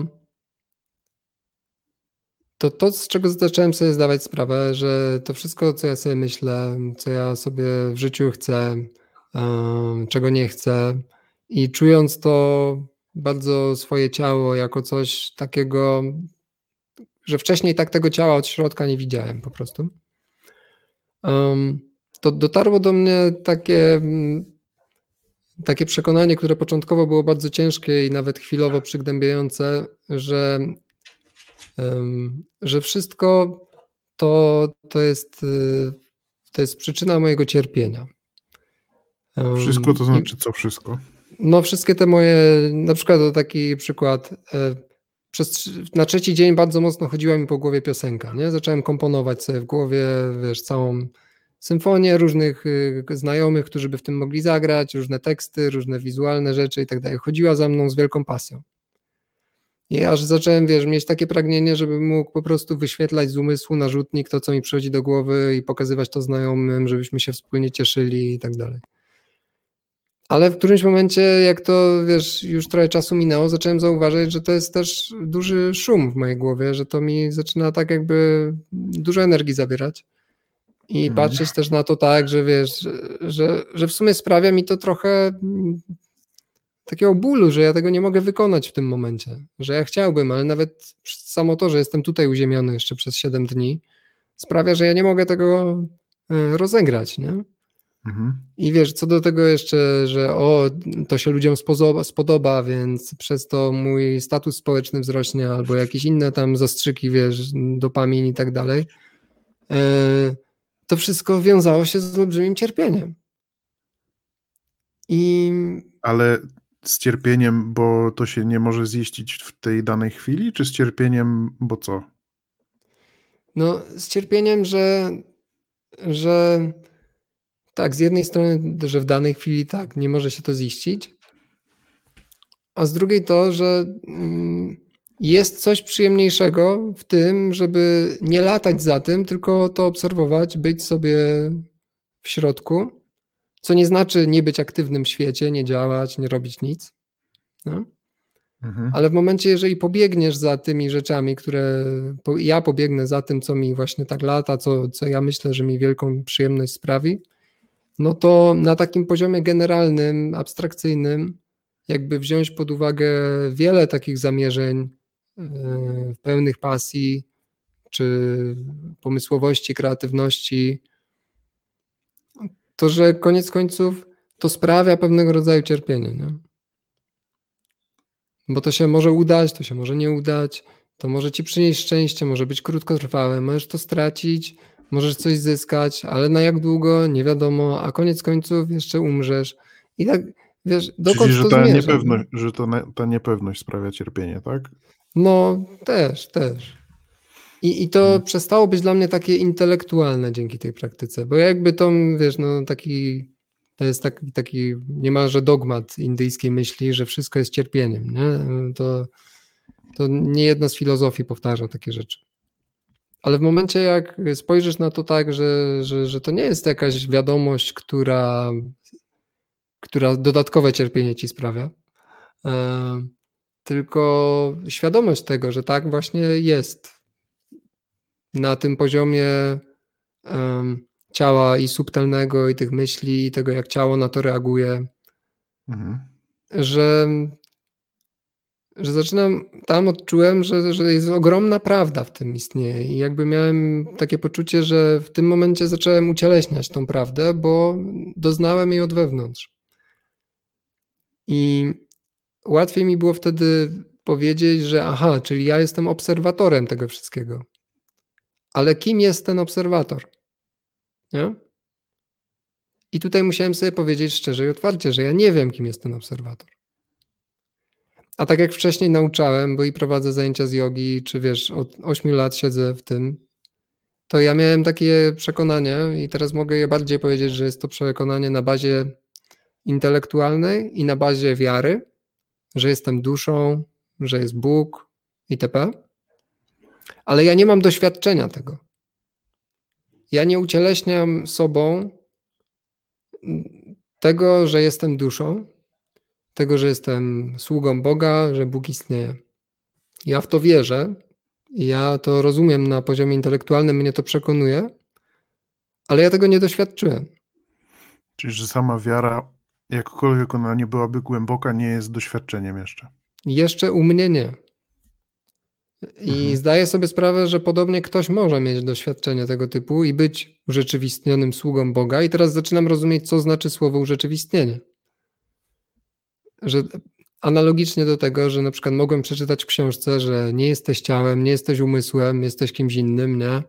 to to, z czego zacząłem sobie zdawać sprawę, że to wszystko, co ja sobie myślę, co ja sobie w życiu chcę, czego nie chcę, i czując to bardzo swoje ciało jako coś takiego, że wcześniej tak tego ciała od środka nie widziałem po prostu. to dotarło do mnie takie, takie przekonanie, które początkowo było bardzo ciężkie i nawet chwilowo przygnębiające, że że wszystko to, to, jest, y, to jest przyczyna mojego cierpienia. Wszystko to znaczy co wszystko? No, wszystkie te moje, na przykład to taki przykład. E, przez, na trzeci dzień bardzo mocno chodziła mi po głowie piosenka. Nie? Zacząłem komponować sobie w głowie, wiesz, całą symfonię różnych y, znajomych, którzy by w tym mogli zagrać, różne teksty, różne wizualne rzeczy i tak dalej. Chodziła za mną z wielką pasją. I aż zacząłem, wiesz, mieć takie pragnienie, żebym mógł po prostu wyświetlać z umysłu na rzutnik to, co mi przychodzi do głowy i pokazywać to znajomym, żebyśmy się wspólnie cieszyli i tak dalej. Ale w którymś momencie, jak to, wiesz, już trochę czasu minęło, zacząłem zauważyć, że to jest też duży szum w mojej głowie, że to mi zaczyna tak jakby dużo energii zabierać. I mhm. patrzeć też na to tak, że wiesz, że, że, że w sumie sprawia mi to trochę takiego bólu, że ja tego nie mogę wykonać w tym momencie, że ja chciałbym, ale nawet samo to, że jestem tutaj uziemiony jeszcze przez 7 dni, sprawia, że ja nie mogę tego e, rozegrać, nie? Mhm. I wiesz, co do tego jeszcze, że o, to się ludziom spodoba, spodoba, więc przez to mój status społeczny wzrośnie, albo jakieś inne tam zastrzyki, wiesz, dopamin i tak dalej, e, to wszystko wiązało się z olbrzymim cierpieniem. I... Ale z cierpieniem, bo to się nie może ziścić w tej danej chwili, czy z cierpieniem, bo co? No, z cierpieniem, że, że tak, z jednej strony, że w danej chwili tak, nie może się to ziścić, a z drugiej to, że mm, jest coś przyjemniejszego w tym, żeby nie latać za tym, tylko to obserwować, być sobie w środku co nie znaczy nie być aktywnym w świecie, nie działać, nie robić nic. No? Mhm. Ale w momencie, jeżeli pobiegniesz za tymi rzeczami, które po, ja pobiegnę za tym, co mi właśnie tak lata, co, co ja myślę, że mi wielką przyjemność sprawi, no to na takim poziomie generalnym, abstrakcyjnym, jakby wziąć pod uwagę wiele takich zamierzeń yy, pełnych pasji, czy pomysłowości, kreatywności, to że koniec końców to sprawia pewnego rodzaju cierpienie. Nie? Bo to się może udać, to się może nie udać, to może ci przynieść szczęście, może być krótkotrwałe, możesz to stracić, możesz coś zyskać, ale na jak długo, nie wiadomo, a koniec końców jeszcze umrzesz. I tak, wiesz, dokąd Czyli, że to ta zmierza? niepewność, że to, ta niepewność sprawia cierpienie, tak? No, też, też. I, I to hmm. przestało być dla mnie takie intelektualne dzięki tej praktyce, bo jakby to, wiesz, no taki, to jest taki, taki niemalże dogmat indyjskiej myśli, że wszystko jest cierpieniem, nie? To, to nie jedna z filozofii powtarza takie rzeczy. Ale w momencie, jak spojrzysz na to tak, że, że, że to nie jest jakaś wiadomość, która, która dodatkowe cierpienie ci sprawia, e, tylko świadomość tego, że tak właśnie jest na tym poziomie um, ciała i subtelnego, i tych myśli, i tego, jak ciało na to reaguje, mhm. że, że zaczynam, tam odczułem, że, że jest ogromna prawda w tym istnieje i jakby miałem takie poczucie, że w tym momencie zacząłem ucieleśniać tą prawdę, bo doznałem jej od wewnątrz. I łatwiej mi było wtedy powiedzieć, że aha, czyli ja jestem obserwatorem tego wszystkiego. Ale kim jest ten obserwator? Nie? I tutaj musiałem sobie powiedzieć szczerze i otwarcie, że ja nie wiem, kim jest ten obserwator. A tak jak wcześniej nauczałem, bo i prowadzę zajęcia z jogi, czy wiesz, od 8 lat siedzę w tym, to ja miałem takie przekonanie i teraz mogę je bardziej powiedzieć, że jest to przekonanie na bazie intelektualnej i na bazie wiary, że jestem duszą, że jest Bóg itp. Ale ja nie mam doświadczenia tego. Ja nie ucieleśniam sobą tego, że jestem duszą, tego, że jestem sługą Boga, że Bóg istnieje. Ja w to wierzę, ja to rozumiem na poziomie intelektualnym, mnie to przekonuje, ale ja tego nie doświadczyłem. Czyli, że sama wiara, jakkolwiek ona nie byłaby głęboka, nie jest doświadczeniem jeszcze. Jeszcze u mnie nie. I mhm. zdaję sobie sprawę, że podobnie ktoś może mieć doświadczenie tego typu i być urzeczywistnionym sługą Boga. I teraz zaczynam rozumieć, co znaczy słowo urzeczywistnienie. Że analogicznie do tego, że na przykład mogłem przeczytać w książce, że nie jesteś ciałem, nie jesteś umysłem, jesteś kimś innym, nie?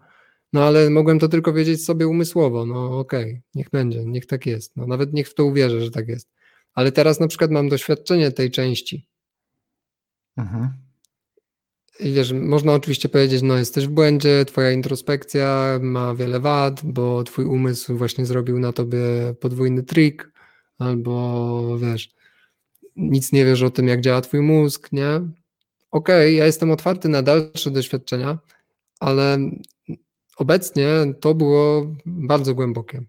No ale mogłem to tylko wiedzieć sobie umysłowo. No okej, okay, niech będzie, niech tak jest. No, nawet niech w to uwierzę, że tak jest. Ale teraz na przykład mam doświadczenie tej części. Mhm. Wiesz, można oczywiście powiedzieć, no jesteś w błędzie, twoja introspekcja ma wiele wad, bo twój umysł właśnie zrobił na tobie podwójny trik, albo wiesz, nic nie wiesz o tym, jak działa twój mózg, nie? Okej, okay, ja jestem otwarty na dalsze doświadczenia, ale obecnie to było bardzo głębokie.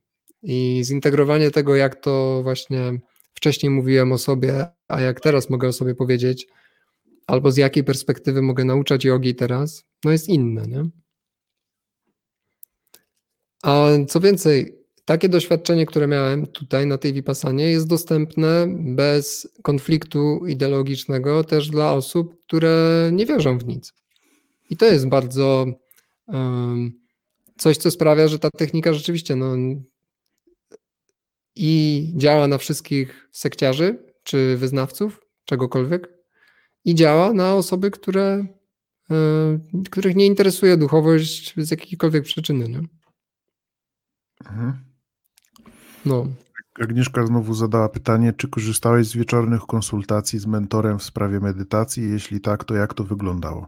I zintegrowanie tego, jak to właśnie wcześniej mówiłem o sobie, a jak teraz mogę o sobie powiedzieć, albo z jakiej perspektywy mogę nauczać jogi teraz, no jest inne, nie? A co więcej, takie doświadczenie, które miałem tutaj na tej Vipassanie jest dostępne bez konfliktu ideologicznego też dla osób, które nie wierzą w nic. I to jest bardzo um, coś, co sprawia, że ta technika rzeczywiście no, i działa na wszystkich sekciarzy czy wyznawców czegokolwiek, i działa na osoby, które, e, których nie interesuje duchowość z jakiejkolwiek przyczyny. Nie? Mhm. No. Agnieszka znowu zadała pytanie, czy korzystałeś z wieczornych konsultacji z mentorem w sprawie medytacji? Jeśli tak, to jak to wyglądało?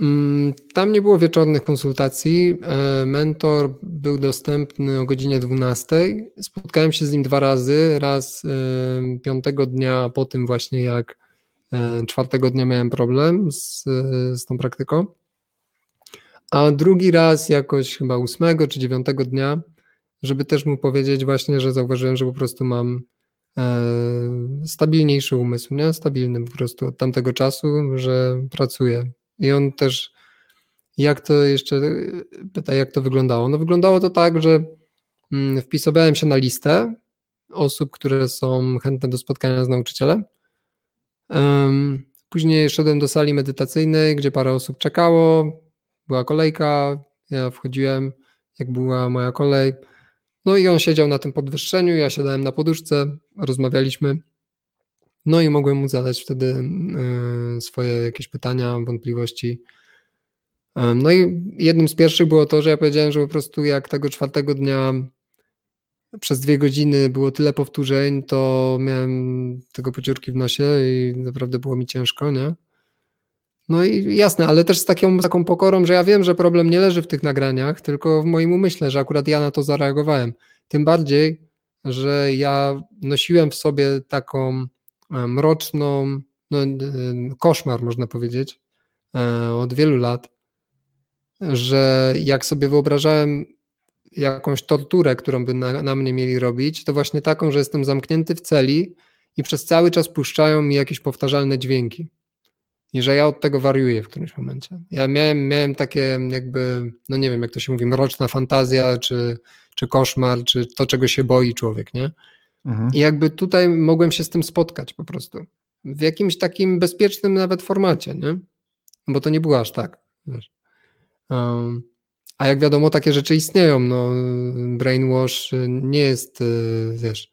Mm, tam nie było wieczornych konsultacji. E, mentor był dostępny o godzinie 12. Spotkałem się z nim dwa razy. Raz e, piątego dnia po tym właśnie jak czwartego dnia miałem problem z, z tą praktyką. A drugi raz jakoś chyba ósmego czy dziewiątego dnia, żeby też mu powiedzieć właśnie, że zauważyłem, że po prostu mam e, stabilniejszy umysł, nie? Stabilny po prostu od tamtego czasu, że pracuję. I on też, jak to jeszcze, pyta, jak to wyglądało? No wyglądało to tak, że mm, wpisywałem się na listę osób, które są chętne do spotkania z nauczycielem Później szedłem do sali medytacyjnej, gdzie parę osób czekało, była kolejka, ja wchodziłem, jak była moja kolej. No i on siedział na tym podwyższeniu, ja siadałem na poduszce, rozmawialiśmy. No i mogłem mu zadać wtedy swoje jakieś pytania, wątpliwości. No i jednym z pierwszych było to, że ja powiedziałem, że po prostu jak tego czwartego dnia przez dwie godziny było tyle powtórzeń, to miałem tego pociórki w nosie i naprawdę było mi ciężko, nie? No i jasne, ale też z taką, taką pokorą, że ja wiem, że problem nie leży w tych nagraniach, tylko w moim umyśle, że akurat ja na to zareagowałem. Tym bardziej, że ja nosiłem w sobie taką e, mroczną, no, e, koszmar można powiedzieć, e, od wielu lat, że jak sobie wyobrażałem jakąś torturę, którą by na, na, mnie mieli robić, to właśnie taką, że jestem zamknięty w celi i przez cały czas puszczają mi jakieś powtarzalne dźwięki. I że ja od tego wariuję w którymś momencie. Ja miałem, miałem takie jakby, no nie wiem jak to się mówi, mroczna fantazja, czy, czy koszmar, czy to, czego się boi człowiek, nie? Mhm. I jakby tutaj mogłem się z tym spotkać po prostu. w jakimś takim bezpiecznym nawet formacie, nie? Bo to nie było aż tak. Um, a jak wiadomo, takie rzeczy istnieją. No, brainwash nie jest, y, wiesz,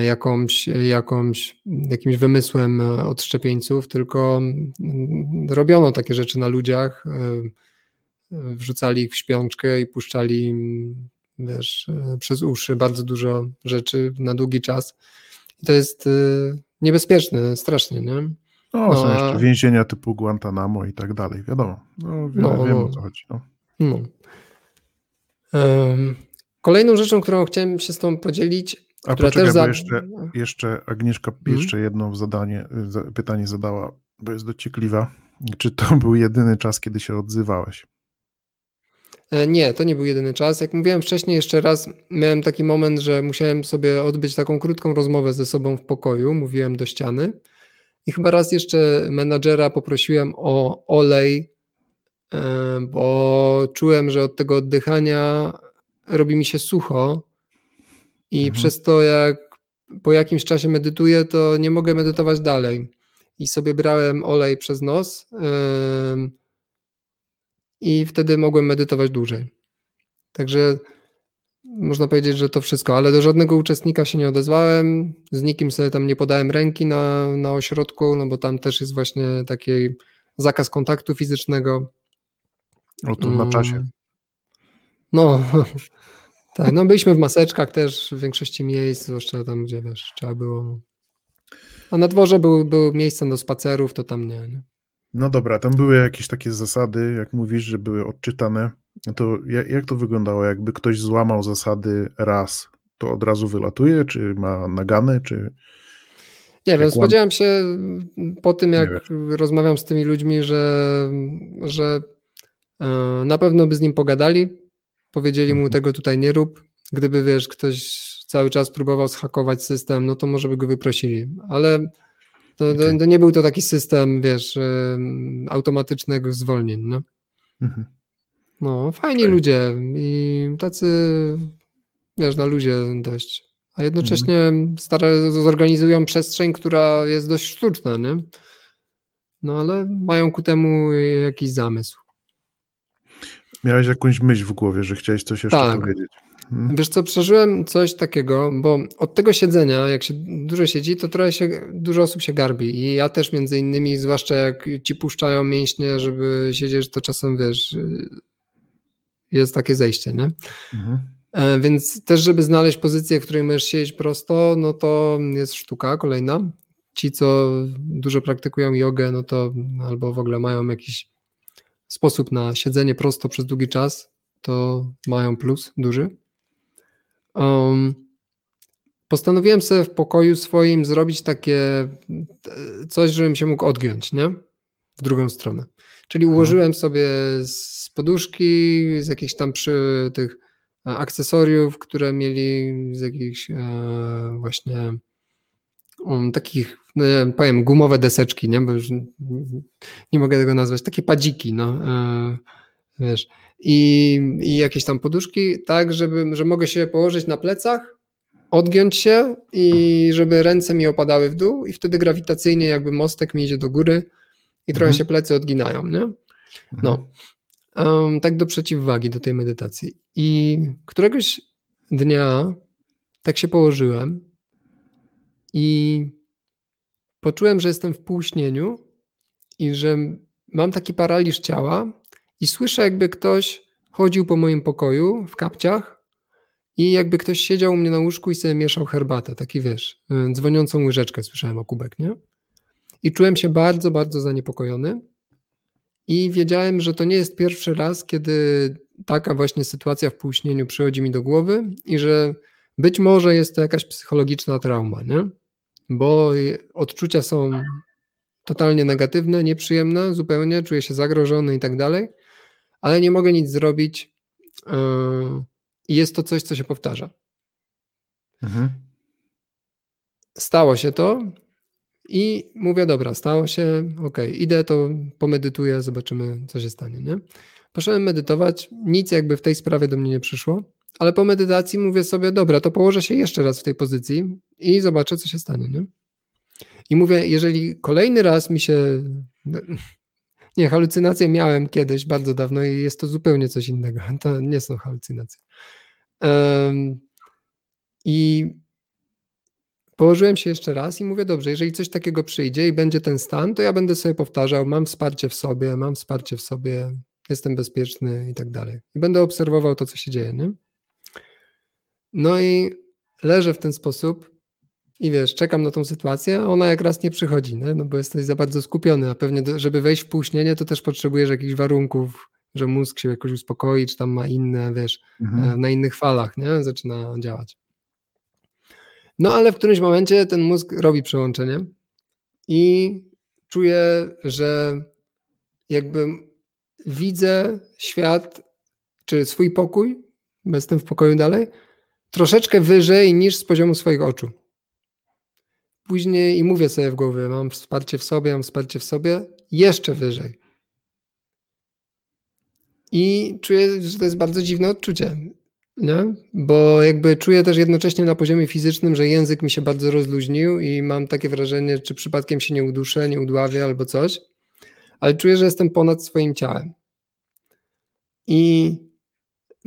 jakąś, jakąś, jakimś wymysłem od szczepieńców, tylko robiono takie rzeczy na ludziach, y, wrzucali ich w śpiączkę i puszczali wiesz, y, przez uszy bardzo dużo rzeczy na długi czas. I to jest niebezpieczne, strasznie, nie? No, są no, jeszcze więzienia typu Guantanamo i tak dalej, wiadomo. No, wie, no, wiem no. o co chodzi. No. No. Kolejną rzeczą, którą chciałem się z Tobą podzielić, A która poczekaj, też za... jeszcze, jeszcze Agnieszka hmm? jeszcze jedno zadanie, pytanie zadała, bo jest dociekliwa. Czy to był jedyny czas, kiedy się odzywałeś? E, nie, to nie był jedyny czas. Jak mówiłem wcześniej, jeszcze raz miałem taki moment, że musiałem sobie odbyć taką krótką rozmowę ze sobą w pokoju. Mówiłem do ściany. I chyba raz jeszcze menadżera poprosiłem o olej, e, bo czułem, że od tego oddychania robi mi się sucho i mhm. przez to jak po jakimś czasie medytuję, to nie mogę medytować dalej. I sobie brałem olej przez nos i wtedy mogłem medytować dłużej. Także można powiedzieć, że to wszystko, ale do żadnego uczestnika się nie odezwałem, z nikim sobie tam nie podałem ręki na, na ośrodku, no bo tam też jest właśnie taki zakaz kontaktu fizycznego. O tu na czasie. Mm. No, tak, no byliśmy w maseczkach też w większości miejsc, zwłaszcza tam, gdzie wiesz, trzeba było. A na dworze były, były miejsca do spacerów, to tam nie, nie. No dobra, tam były jakieś takie zasady, jak mówisz, że były odczytane. To jak, jak to wyglądało? Jakby ktoś złamał zasady raz, to od razu wylatuje, czy ma nagany, czy. Nie wiem, spodziewałem się po tym, jak rozmawiam z tymi ludźmi, że, że na pewno by z nim pogadali, powiedzieli mu mhm. tego tutaj nie rób. Gdyby wiesz, ktoś cały czas próbował schakować system, no to może by go wyprosili, ale to, okay. to, nie był to taki system, wiesz, automatycznego zwolnień. No, mhm. no fajni okay. ludzie i tacy, wiesz, na ludzie dość. A jednocześnie mhm. stare, zorganizują przestrzeń, która jest dość sztuczna, nie? No ale mają ku temu jakiś zamysł. Miałeś jakąś myśl w głowie, że chciałeś coś jeszcze tak. powiedzieć. Mhm. Wiesz co, przeżyłem coś takiego, bo od tego siedzenia, jak się dużo siedzi, to trochę się, dużo osób się garbi i ja też między innymi, zwłaszcza jak ci puszczają mięśnie, żeby siedzieć, to czasem wiesz, jest takie zejście, nie? Mhm. E, więc też, żeby znaleźć pozycję, w której możesz siedzieć prosto, no to jest sztuka kolejna. Ci, co dużo praktykują jogę, no to albo w ogóle mają jakiś sposób na siedzenie prosto przez długi czas, to mają plus duży. Um, postanowiłem sobie w pokoju swoim zrobić takie e, coś, żebym się mógł odgiąć, nie? W drugą stronę. Czyli mhm. ułożyłem sobie z poduszki, z jakichś tam przy tych e, akcesoriów, które mieli z jakichś e, właśnie um, takich, ja powiem, gumowe deseczki, nie? Bo już nie mogę tego nazwać, takie padziki, no. E, wiesz i, i jakieś tam poduszki, tak, żeby, że mogę się położyć na plecach, odgiąć się i żeby ręce mi opadały w dół i wtedy grawitacyjnie jakby mostek mi idzie do góry i trochę mhm. się plecy odginają, nie? Mhm. No. Um, tak do przeciwwagi do tej medytacji. I któregoś dnia tak się położyłem i poczułem, że jestem w półśnieniu i że mam taki paraliż ciała, i słyszę, jakby ktoś chodził po moim pokoju w kapciach i jakby ktoś siedział u mnie na łóżku i sobie mieszał herbatę, taki wiesz, y, dzwoniącą łyżeczkę słyszałem o kubek, nie? I czułem się bardzo, bardzo zaniepokojony i wiedziałem, że to nie jest pierwszy raz, kiedy taka właśnie sytuacja w półśnieniu przychodzi mi do głowy i że być może jest to jakaś psychologiczna trauma, nie? Bo odczucia są totalnie negatywne, nieprzyjemne, zupełnie, czuję się zagrożony i tak dalej ale nie mogę nic zrobić yy, i jest to coś, co się powtarza. Mhm. Stało się to i mówię, dobra, stało się, ok, idę, to pomedytuję, zobaczymy, co się stanie, nie? Poszedłem medytować, nic jakby w tej sprawie do mnie nie przyszło, ale po medytacji mówię sobie, dobra, to położę się jeszcze raz w tej pozycji i zobaczę, co się stanie, nie? I mówię, jeżeli kolejny raz mi się. Nie, halucynacje miałem kiedyś, bardzo dawno i jest to zupełnie coś innego. To nie są halucynacje. Um, I położyłem się jeszcze raz i mówię, dobrze, jeżeli coś takiego przyjdzie i będzie ten stan, to ja będę sobie powtarzał, mam wsparcie w sobie, mam wsparcie w sobie, jestem bezpieczny i tak dalej. I będę obserwował to, co się dzieje, nie? No i leżę w ten sposób i wiesz, czekam na tą sytuację, a ona jak raz nie przychodzi, nie? no bo jesteś za bardzo skupiony, a pewnie do, żeby wejść w półśnienie, to też potrzebujesz jakichś warunków, że mózg się jakoś uspokoi, czy tam ma inne, wiesz, mhm. E, na innych falach, nie? Zaczyna działać. No ale w którymś momencie ten mózg robi przełączenie i czuję, że jakby widzę świat, czy swój pokój, jestem w pokoju dalej, troszeczkę wyżej niż z poziomu swoich oczu. Później i mówię sobie w głowie, mam wsparcie w sobie, mam wsparcie w sobie, jeszcze wyżej. I czuję, że to jest bardzo dziwne odczucie, nie? bo jakby czuję też jednocześnie na poziomie fizycznym, że język mi się bardzo rozluźnił i mam takie wrażenie, czy przypadkiem się nie uduszę, nie udławię albo coś, ale czuję, że jestem ponad swoim ciałem. I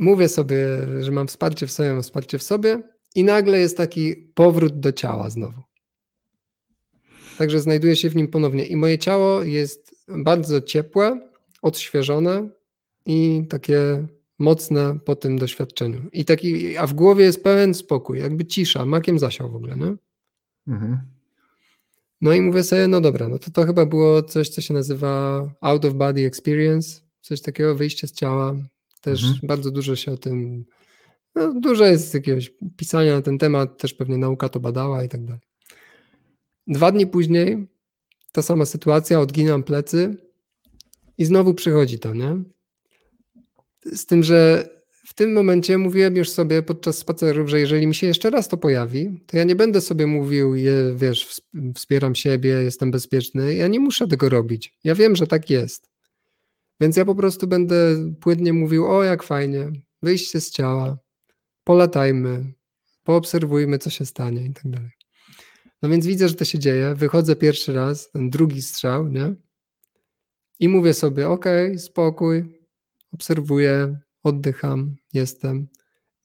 mówię sobie, że mam wsparcie w sobie, mam wsparcie w sobie i nagle jest taki powrót do ciała znowu. Także znajduję się w nim ponownie i moje ciało jest bardzo ciepłe, odświeżone i takie mocne po tym doświadczeniu. I taki, a w głowie jest pełen spokój, jakby cisza, makiem zasiał w ogóle, nie? Mhm. No i mówię sobie, no dobra, no to to chyba było coś, co się nazywa out of body experience, coś takiego, wyjście z ciała. Też mhm. bardzo dużo się o tym, no, dużo jest jakiegoś pisania na ten temat, też pewnie nauka to badała i tak dalej. Dwa dni później ta sama sytuacja, odginam plecy i znowu przychodzi to, nie? Z tym, że w tym momencie mówiłem już sobie podczas spacerów, że jeżeli mi się jeszcze raz to pojawi, to ja nie będę sobie mówił, wiesz, wspieram siebie, jestem bezpieczny. Ja nie muszę tego robić. Ja wiem, że tak jest. Więc ja po prostu będę płynnie mówił, o jak fajnie, wyjście z ciała, polatajmy, poobserwujmy, co się stanie i tak dalej. No więc widzę, że to się dzieje, wychodzę pierwszy raz, ten drugi strzał, nie? I mówię sobie, ok, spokój, obserwuję, oddycham, jestem.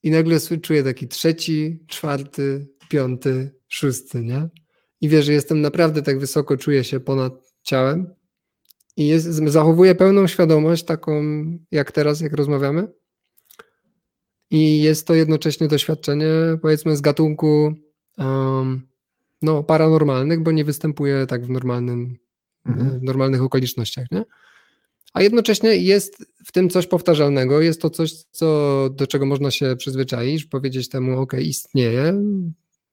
I nagle czuję taki trzeci, czwarty, piąty, szósty, nie? I wiesz, że jestem naprawdę tak wysoko, czuję się ponad ciałem i jest, zachowuję pełną świadomość, taką jak teraz, jak rozmawiamy. I jest to jednocześnie doświadczenie, powiedzmy, z gatunku um, no, paranormalnych, bo nie występuje tak w normalnym, mhm. w normalnych okolicznościach, nie? A jednocześnie jest w tym coś powtarzalnego, jest to coś, co, do czego można się przyzwyczaić, powiedzieć temu, ok, istnieje,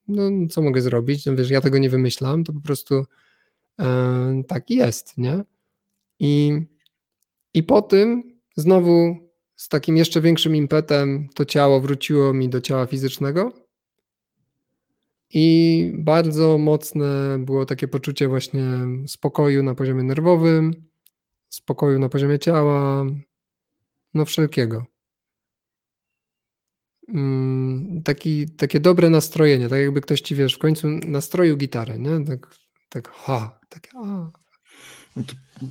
no co mogę zrobić, no wiesz, ja tego nie wymyślam, to po prostu e, tak jest, nie? I, I po tym znowu z takim jeszcze większym impetem to ciało wróciło mi do ciała fizycznego i bardzo mocne było takie poczucie właśnie spokoju na poziomie nerwowym, spokoju na poziomie ciała, no wszelkiego. Mm, taki, takie dobre nastrojenie, tak jakby ktoś ci, wiesz, w końcu nastroił gitarę, nie? Tak, tak ha, takie a. No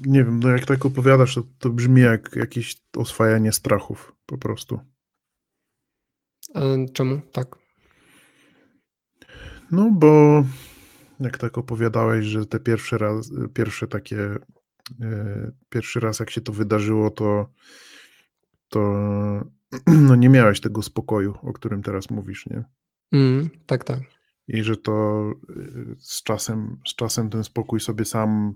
nie wiem, no jak tak opowiadasz, to, to brzmi jak jakieś oswajanie strachów po prostu. A czemu tak? No bo jak tak opowiadałeś, że te pierwsze raz, pierwsze takie e, pierwszy raz jak się to wydarzyło, to to no nie miałeś tego spokoju, o którym teraz mówisz, nie? Mm, tak, tak. I że to e, z czasem, z czasem ten spokój sobie sam e,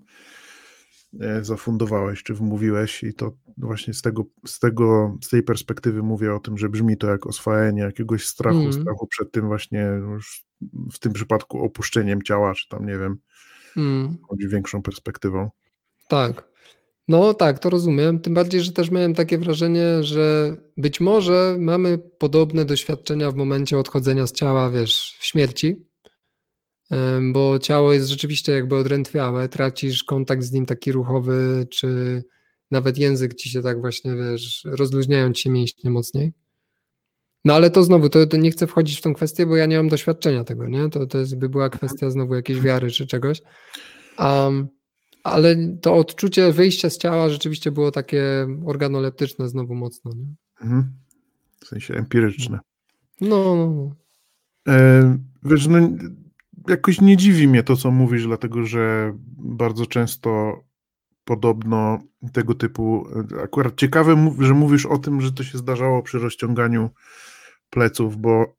zafundowałeś, czy wmówiłeś i to właśnie z tego, z tego, z tej perspektywy mówię o tym, że brzmi to jak oswajanie jakiegoś strachu, mm. strachu przed tym właśnie już w tym przypadku opuszczeniem ciała, czy tam nie wiem, mm. chodzi większą perspektywą. Tak. No tak, to rozumiem. Tym bardziej, że też miałem takie wrażenie, że być może mamy podobne doświadczenia w momencie odchodzenia z ciała, wiesz, w śmierci, bo ciało jest rzeczywiście jakby odrętwiałe, tracisz kontakt z nim taki ruchowy, czy nawet język ci się tak właśnie, wiesz, rozluźniają ci się mięśnie mocniej. No ale to znowu, to, to, nie chcę wchodzić w tą kwestię, bo ja nie mam doświadczenia tego, nie? To, to jest, by była kwestia znowu jakiejś wiary czy czegoś. Um, ale to odczucie wyjścia z ciała rzeczywiście było takie organoleptyczne znowu mocno, nie? Mhm. W sensie empiryczne. No, no, no. E, wiesz, no, jakoś nie dziwi mnie to, co mówisz, dlatego że bardzo często podobno tego typu. Akurat ciekawe, że mówisz o tym, że to się zdarzało przy rozciąganiu pleców, bo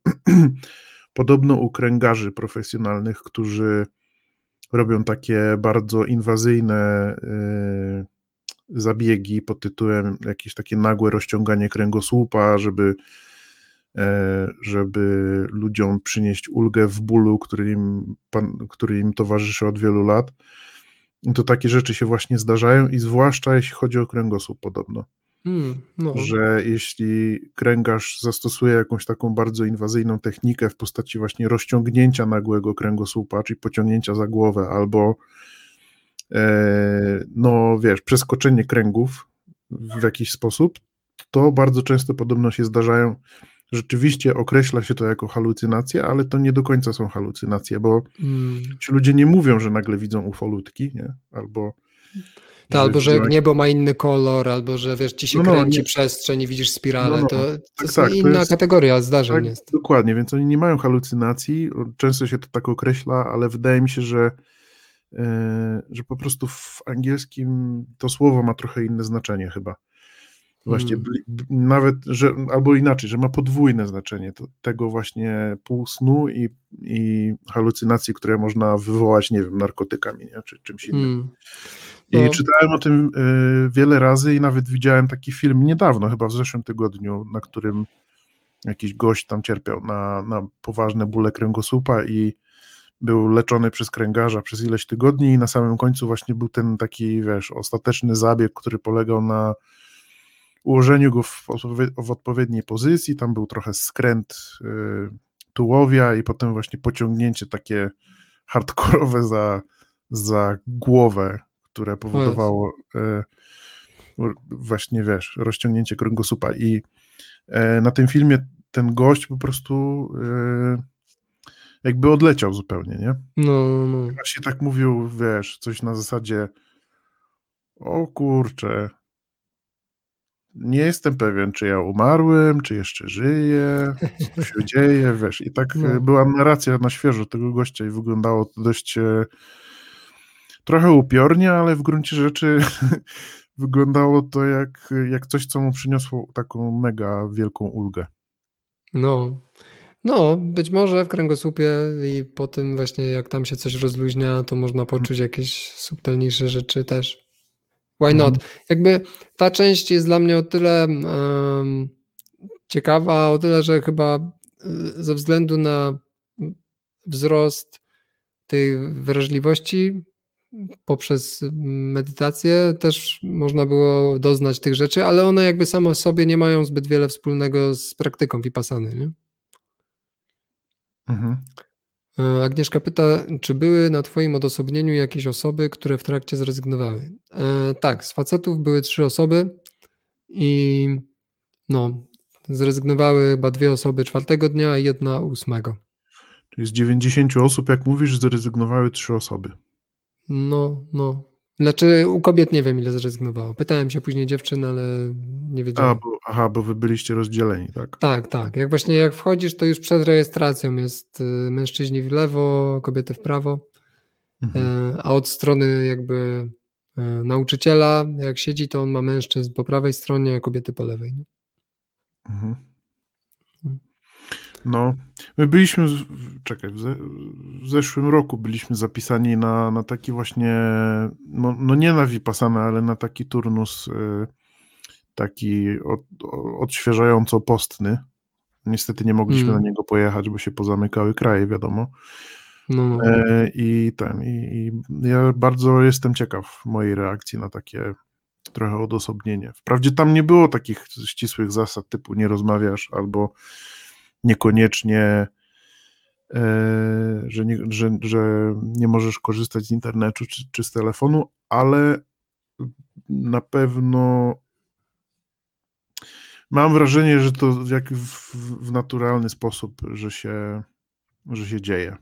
podobno u kręgarzy profesjonalnych, którzy robią takie bardzo inwazyjne y, zabiegi pod tytułem jakieś takie nagłe rozciąganie kręgosłupa, żeby E, żeby ludziom przynieść ulgę w bólu, który im, pan, który im towarzyszy od wielu lat. To takie rzeczy się właśnie zdarzają i zwłaszcza jeśli chodzi o kręgosłup podobno. Hmm, no. Że jeśli kręgarz zastosuje jakąś taką bardzo inwazyjną technikę w postaci właśnie rozciągnięcia nagłego kręgosłupa, czyli pociągnięcia za głowę, albo e, no wiesz, przeskoczenie kręgów w jakiś sposób, to bardzo często podobno się zdarzają rzeczywiście określa się to jako halucynacje, ale to nie do końca są halucynacje, bo hmm. ci ludzie nie mówią, że nagle widzą ufolutki, nie? Albo albo że niebo ma inny kolor, albo że wiesz, ci się no, no, kręci nie... przestrzeń i widzisz spiralę, no, no. to, to tak, jest tak, inna to jest, kategoria zdarzeń tak, jest. Dokładnie, więc oni nie mają halucynacji, często się to tak określa, ale wydaje mi się, że e, że po prostu w angielskim to słowo ma trochę inne znaczenie chyba. Właśnie hmm. nawet, że, albo inaczej, że ma podwójne znaczenie to, tego właśnie półsnu i, i halucynacji, które można wywołać, nie wiem, narkotykami, nie? czy czymś innym. Hmm. I no. czytałem o tym y, wiele razy i nawet widziałem taki film niedawno, chyba w zeszłym tygodniu, na którym jakiś gość tam cierpiał na, na poważne bóle kręgosłupa i był leczony przez kręgarza przez ileś tygodni i na samym końcu właśnie był ten taki, wiesz, ostateczny zabieg, który polegał na ułożeniu go w, w odpowiedniej pozycji, tam był trochę skręt y, tułowia i potem właśnie pociągnięcie takie hardkorowe za, za głowę, które powodowało y, właśnie, wiesz, rozciągnięcie kręgosłupa i y, na tym filmie ten gość po prostu y, jakby odleciał zupełnie, nie? No, no. Właśnie tak mówił, wiesz, coś na zasadzie o kurczę, nie jestem pewien, czy ja umarłem, czy jeszcze żyję, co się dzieje, wiesz. I tak no. była narracja na świeżo tego gościa i wyglądało to dość e, trochę upiornie, ale w gruncie rzeczy wyglądało to jak, jak coś, co mu przyniosło taką mega wielką ulgę. No, no, być może w kręgosłupie i po tym właśnie jak tam się coś rozluźnia, to można poczuć jakieś subtelniejsze rzeczy też. Why not? Mhm. Jakby ta część jest dla mnie o tyle um, ciekawa, o tyle, że chyba y, ze względu na wzrost tej wrażliwości poprzez medytację też można było doznać tych rzeczy, ale one jakby same sobie nie mają zbyt wiele wspólnego z praktyką Vipassany, nie? Mhm. E, Agnieszka pyta, czy były na Twoim odosobnieniu jakieś osoby, które w trakcie zrezygnowały? E, tak, z facetów były trzy osoby i no, zrezygnowały chyba dwie osoby czwartego dnia i jedna ósmego. Czyli z 90 osób, jak mówisz, zrezygnowały trzy osoby. No, no. Znaczy u kobiet nie wiem ile zrezygnowało. Pytałem się później dziewczyn, ale nie wiedziałem. A, bo, aha, bo wy byliście rozdzieleni, tak? Tak, tak. Jak właśnie jak wchodzisz, to już przed rejestracją jest y, mężczyźni w lewo, kobiety w prawo, mhm. E, a od strony jakby e, nauczyciela, jak siedzi, to on ma mężczyzn po prawej stronie, a kobiety po lewej. Mhm. No, my byliśmy, czekaj, w, zeszłym roku byliśmy zapisani na, na taki właśnie, no, no nie na Vipassana, ale na taki turnus y, taki od, odświeżająco postny. Niestety nie mogliśmy mm. na niego pojechać, bo się pozamykały kraje, wiadomo. No, no. E, I ten, i, i ja bardzo jestem ciekaw mojej reakcji na takie trochę odosobnienie. Wprawdzie tam nie było takich ścisłych zasad typu nie rozmawiasz albo niekoniecznie, e, że nie, że, że nie możesz korzystać z internetu czy, czy z telefonu, ale na pewno mam wrażenie, że to jak w, w naturalny sposób, że się, że się dzieje.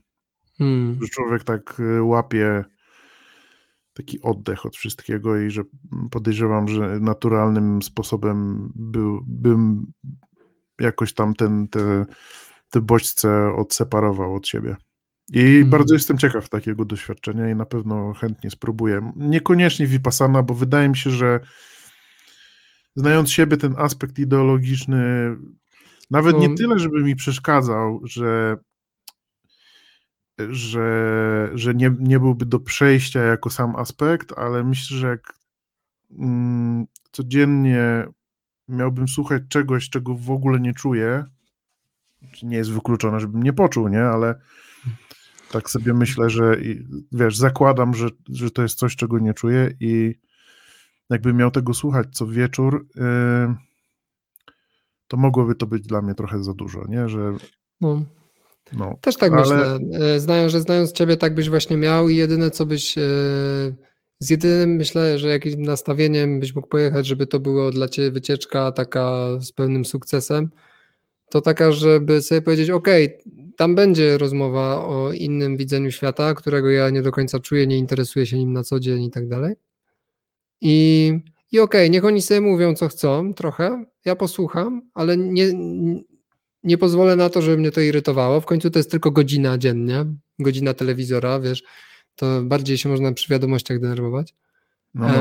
Hmm. Że człowiek tak y, łapie taki oddech od wszystkiego i że podejrzewam, że naturalnym sposobem był, bym jakoś tam ten, te, te bodźce odseparował od siebie. I Mhm. bardzo jestem ciekaw takiego doświadczenia i na pewno chętnie spróbuję. Niekoniecznie Vipassana, bo wydaje mi się, że znając siebie, ten aspekt ideologiczny nawet nie No. tyle, żeby mi przeszkadzał, że że, że nie, nie byłby do przejścia jako sam aspekt, ale myślę, że jak mm, codziennie miałbym słuchać czegoś, czego w ogóle nie czuję, nie jest wykluczone, żebym nie poczuł, nie, ale tak sobie myślę, że wiesz, zakładam, że, że to jest coś, czego nie czuję i jakbym miał tego słuchać co wieczór, yy, to mogłoby to być dla mnie trochę za dużo, nie, że No. no, Też tak Ale- myślę. E, Znają, że znając ciebie, tak byś właśnie miał i jedyne, co byś. e, Z jedynym myślę, że jakimś nastawieniem byś mógł pojechać, żeby to było dla ciebie wycieczka taka z pełnym sukcesem, to taka, żeby sobie powiedzieć, ok, tam będzie rozmowa o innym widzeniu świata, którego ja nie do końca czuję, nie interesuję się nim na co dzień i tak dalej. I, i okej, niech oni sobie mówią, co chcą, trochę, ja posłucham, ale nie, nie pozwolę na to, żeby mnie to irytowało. W końcu to jest tylko godzina dziennie, godzina telewizora, wiesz, to bardziej się można przy wiadomościach denerwować. no, no.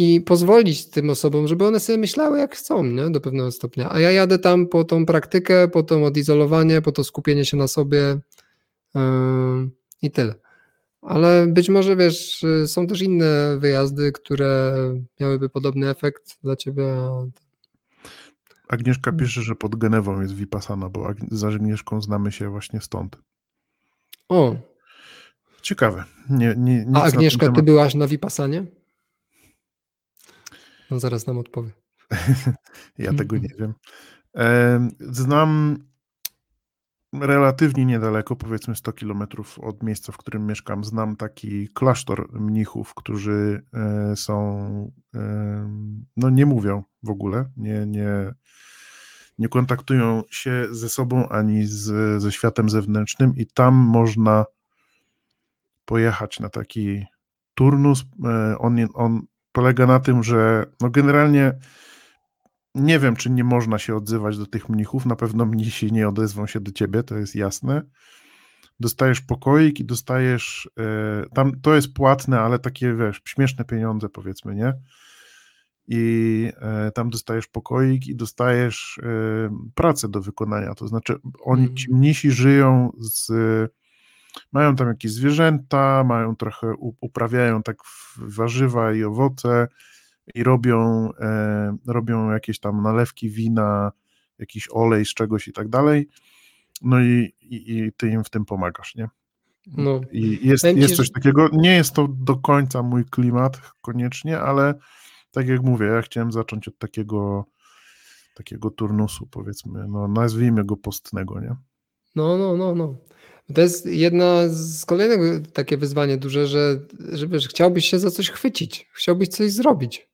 I pozwolić tym osobom, żeby one sobie myślały jak chcą, nie? do pewnego stopnia. A ja jadę tam po tą praktykę, po to odizolowanie, po to skupienie się na sobie i tyle. Ale być może, wiesz, są też inne wyjazdy, które miałyby podobny efekt dla ciebie. Agnieszka pisze, że pod Genewą jest Vipassana, bo z Agnieszką znamy się właśnie stąd. O, Ciekawe. Nie, nie, a Agnieszka, ty byłaś na Vipassanie? No zaraz nam odpowie. Ja tego nie wiem. Em, Znam relatywnie niedaleko, powiedzmy 100 kilometrów od miejsca, w którym mieszkam, znam taki klasztor mnichów, którzy e, są, no nie mówią w ogóle, nie, nie, nie kontaktują się ze sobą ani z, ze światem zewnętrznym i tam można pojechać na taki turnus. E, On, on polega na tym, że no generalnie nie wiem, czy nie można się odzywać do tych mnichów. Na pewno mnisi nie odezwą się do ciebie, to jest jasne. Dostajesz pokoik i dostajesz. e, tam to jest płatne, ale takie wiesz, śmieszne pieniądze, powiedzmy, nie? I e, tam dostajesz pokoik i dostajesz pracę do wykonania. To znaczy, oni, ci mnisi żyją z. Mają tam jakieś zwierzęta, mają trochę, uprawiają tak warzywa i owoce i robią, e, robią jakieś tam nalewki wina, jakiś olej z czegoś i tak dalej. No i, i, i ty im w tym pomagasz, nie? No. I jest, jest coś takiego. Nie jest to do końca mój klimat koniecznie, ale tak jak mówię, ja chciałem zacząć od takiego takiego turnusu, powiedzmy, no nazwijmy go postnego, nie? No, no, no, no. To jest jedna z kolejnego takie wyzwanie duże, że, że wiesz, chciałbyś się za coś chwycić, chciałbyś coś zrobić,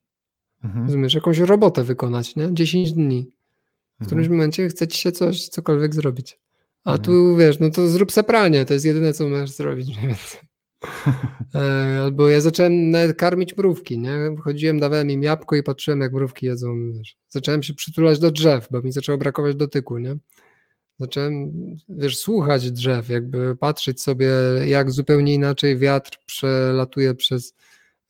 Mhm. rozumiesz, jakąś robotę wykonać, nie? 10 dni. W Mhm. którymś momencie chce ci się coś, cokolwiek zrobić. A Mhm. tu wiesz, no to zrób se pranie, to jest jedyne, co możesz zrobić mniej więcej. E, Albo ja zacząłem karmić mrówki, nie? Chodziłem, dawałem im jabłko i patrzyłem, jak mrówki jedzą. Wiesz. Zacząłem się przytulać do drzew, bo mi zaczęło brakować dotyku, nie? Zacząłem, wiesz, słuchać drzew, jakby patrzeć sobie, jak zupełnie inaczej wiatr przelatuje przez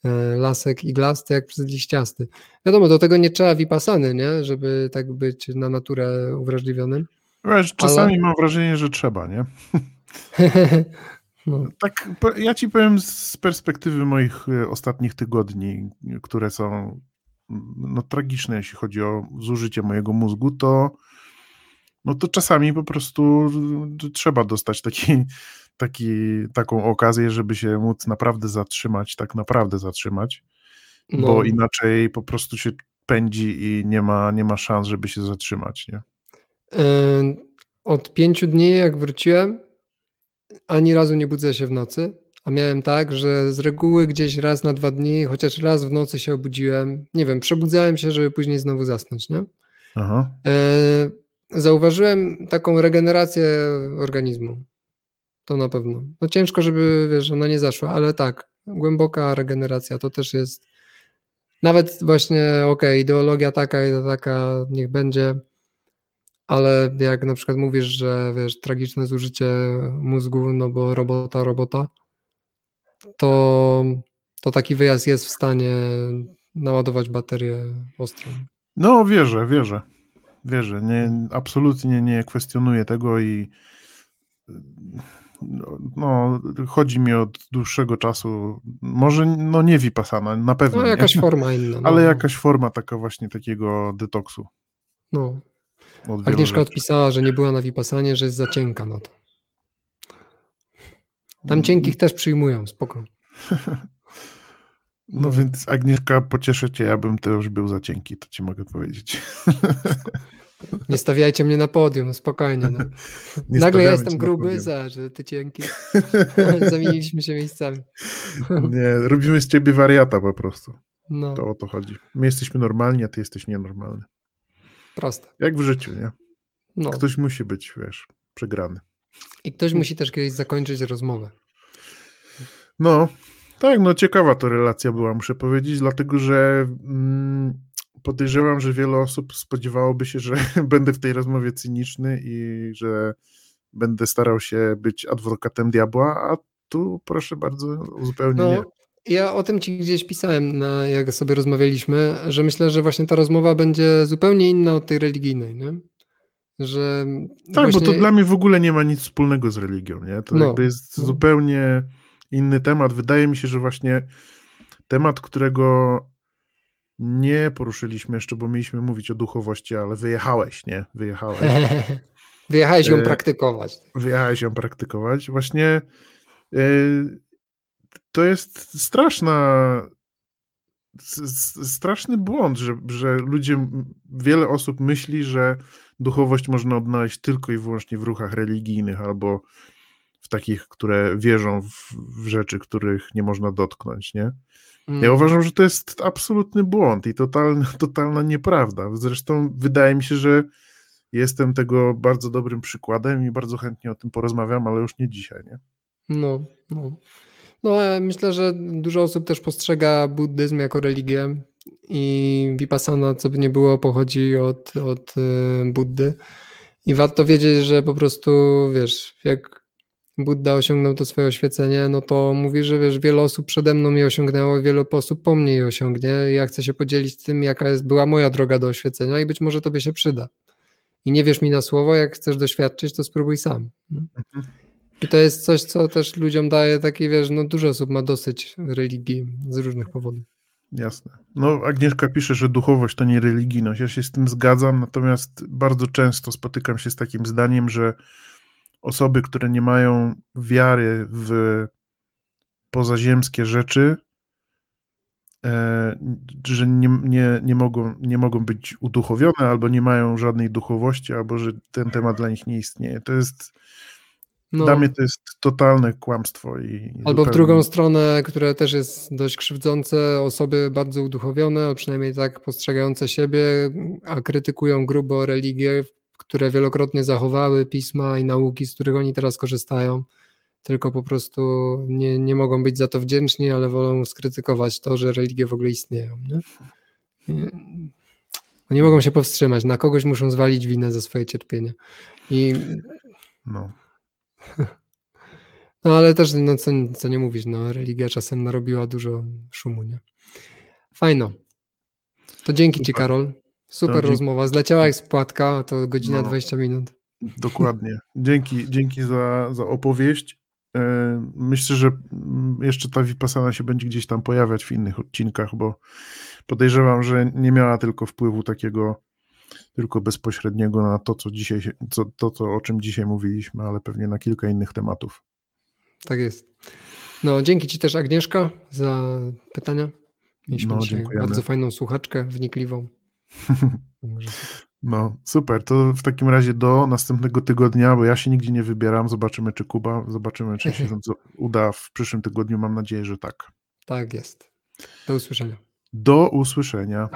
e, lasek iglasty, jak przez liściasty. Wiadomo, do tego nie trzeba wipasany, nie? Żeby tak być na naturę uwrażliwionym. Wiesz, czasami mam wrażenie, że trzeba, nie? no, Tak, ja ci powiem z perspektywy moich e, ostatnich tygodni, które są no, tragiczne, jeśli chodzi o zużycie mojego mózgu, to no to czasami po prostu y, trzeba dostać taki, taki, taką okazję, żeby się móc naprawdę zatrzymać, tak naprawdę zatrzymać, no. bo inaczej po prostu się pędzi i nie ma, nie ma szans, żeby się zatrzymać, nie? Od pięciu dni, jak wróciłem, ani razu nie budzę się w nocy, a miałem tak, że z reguły gdzieś raz na dwa dni, chociaż raz w nocy się obudziłem. Nie wiem, przebudzałem się, żeby później znowu zasnąć, nie? Aha. E, zauważyłem taką regenerację organizmu. To na pewno. No ciężko, żeby wiesz, ona nie zaszła, ale tak, głęboka regeneracja to też jest. Nawet właśnie, okay, ideologia taka i taka niech będzie, ale jak na przykład mówisz, że wiesz, tragiczne zużycie mózgu, no bo robota, robota, to, to taki wyjazd jest w stanie naładować baterię ostrą. No, wierzę, wierzę. Wierzę. Nie, absolutnie nie kwestionuję tego i no, chodzi mi od dłuższego czasu, może no nie Vipassana, na pewno No jakaś nie, forma inna. No. ale jakaś forma taka właśnie takiego detoksu. No. Agnieszka odpisała, że nie była na Vipassanie, że jest za cienka na to. Tam cienkich też przyjmują, spoko. No więc Agnieszka, pocieszę cię, ja bym też był za cienki, to ci mogę powiedzieć. Nie stawiajcie mnie na podium, spokojnie. No. Nagle ja jestem gruby, za, że ty cienki. Zamieniliśmy się miejscami. Nie, robimy z ciebie wariata po prostu. No. To o to chodzi. My jesteśmy normalni, a ty jesteś nienormalny. Proste. Jak w życiu, nie? No. Ktoś musi być, wiesz, przegrany. I ktoś musi też kiedyś zakończyć rozmowę. No, tak, no ciekawa to relacja była, muszę powiedzieć, dlatego że mm, podejrzewam, że wiele osób spodziewałoby się, że będę w tej rozmowie cyniczny i że będę starał się być adwokatem diabła, a tu proszę bardzo, zupełnie no, nie. Ja o tym ci gdzieś pisałem, na, jak sobie rozmawialiśmy, że myślę, że właśnie ta rozmowa będzie zupełnie inna od tej religijnej, nie? Że tak, właśnie... bo to dla mnie w ogóle nie ma nic wspólnego z religią, nie? To no, jakby jest no. zupełnie inny temat. Wydaje mi się, że właśnie temat, którego nie poruszyliśmy jeszcze, bo mieliśmy mówić o duchowości, ale wyjechałeś, nie? Wyjechałeś. Wyjechałeś ją e, praktykować. Wyjechałeś ją praktykować. Właśnie e, to jest straszna straszny błąd, że, że ludzie, wiele osób myśli, że duchowość można odnaleźć tylko i wyłącznie w ruchach religijnych albo takich, które wierzą w, w rzeczy, których nie można dotknąć, nie? Ja mm. uważam, że to jest absolutny błąd i totalna, totalna nieprawda. Zresztą wydaje mi się, że jestem tego bardzo dobrym przykładem i bardzo chętnie o tym porozmawiam, ale już nie dzisiaj, nie? No, no. No, myślę, że dużo osób też postrzega buddyzm jako religię i vipassana, co by nie było, pochodzi od, od y, Buddy. I warto wiedzieć, że po prostu, wiesz, jak Buddha osiągnął to swoje oświecenie, no to mówi, że wiesz, wiele osób przede mną je osiągnęło, wiele osób po mnie je osiągnie. Ja chcę się podzielić tym, jaka jest, była moja droga do oświecenia i być może tobie się przyda. I nie wiesz mi na słowo, jak chcesz doświadczyć, to spróbuj sam. Mhm. I to jest coś, co też ludziom daje taki, wiesz, no dużo osób ma dosyć religii z różnych powodów. Jasne. No, Agnieszka pisze, że duchowość to nie religijność. Ja się z tym zgadzam, natomiast bardzo często spotykam się z takim zdaniem, że osoby, które nie mają wiary w pozaziemskie rzeczy, e, że nie, nie, nie, mogą, nie mogą być uduchowione, albo nie mają żadnej duchowości, albo że ten temat dla nich nie istnieje. To jest. No. Dla mnie to jest totalne kłamstwo. I Albo zupełnie... w drugą stronę, które też jest dość krzywdzące, osoby bardzo uduchowione, a przynajmniej tak postrzegające siebie, a krytykują grubo religię, które wielokrotnie zachowały pisma i nauki, z których oni teraz korzystają, tylko po prostu nie, nie mogą być za to wdzięczni, ale wolą skrytykować to, że religie w ogóle istnieją. Nie? Nie, mogą się powstrzymać, na kogoś muszą zwalić winę za swoje cierpienie. I no. No ale też, no co, co nie mówić, no religia czasem narobiła dużo szumu, nie? Fajno. To dzięki Ci, Karol. Super no, rozmowa. Zleciała jak spłatka, to godzina no, 20 minut. Dokładnie. Dzięki, dzięki za, za opowieść. E, myślę, że jeszcze ta Vipassana się będzie gdzieś tam pojawiać w innych odcinkach, bo podejrzewam, że nie miała tylko wpływu takiego tylko bezpośredniego na to, co dzisiaj, co, to, co, o czym dzisiaj mówiliśmy, ale pewnie na kilka innych tematów. Tak jest. No, dzięki Ci też Agnieszka za pytania. Mieliśmy no, bardzo fajną słuchaczkę, wnikliwą. No, super. To w takim razie do następnego tygodnia, bo ja się nigdzie nie wybieram. Zobaczymy, czy Kuba, zobaczymy, czy się uda w przyszłym tygodniu. Mam nadzieję, że tak. Tak jest. Do usłyszenia. Do usłyszenia.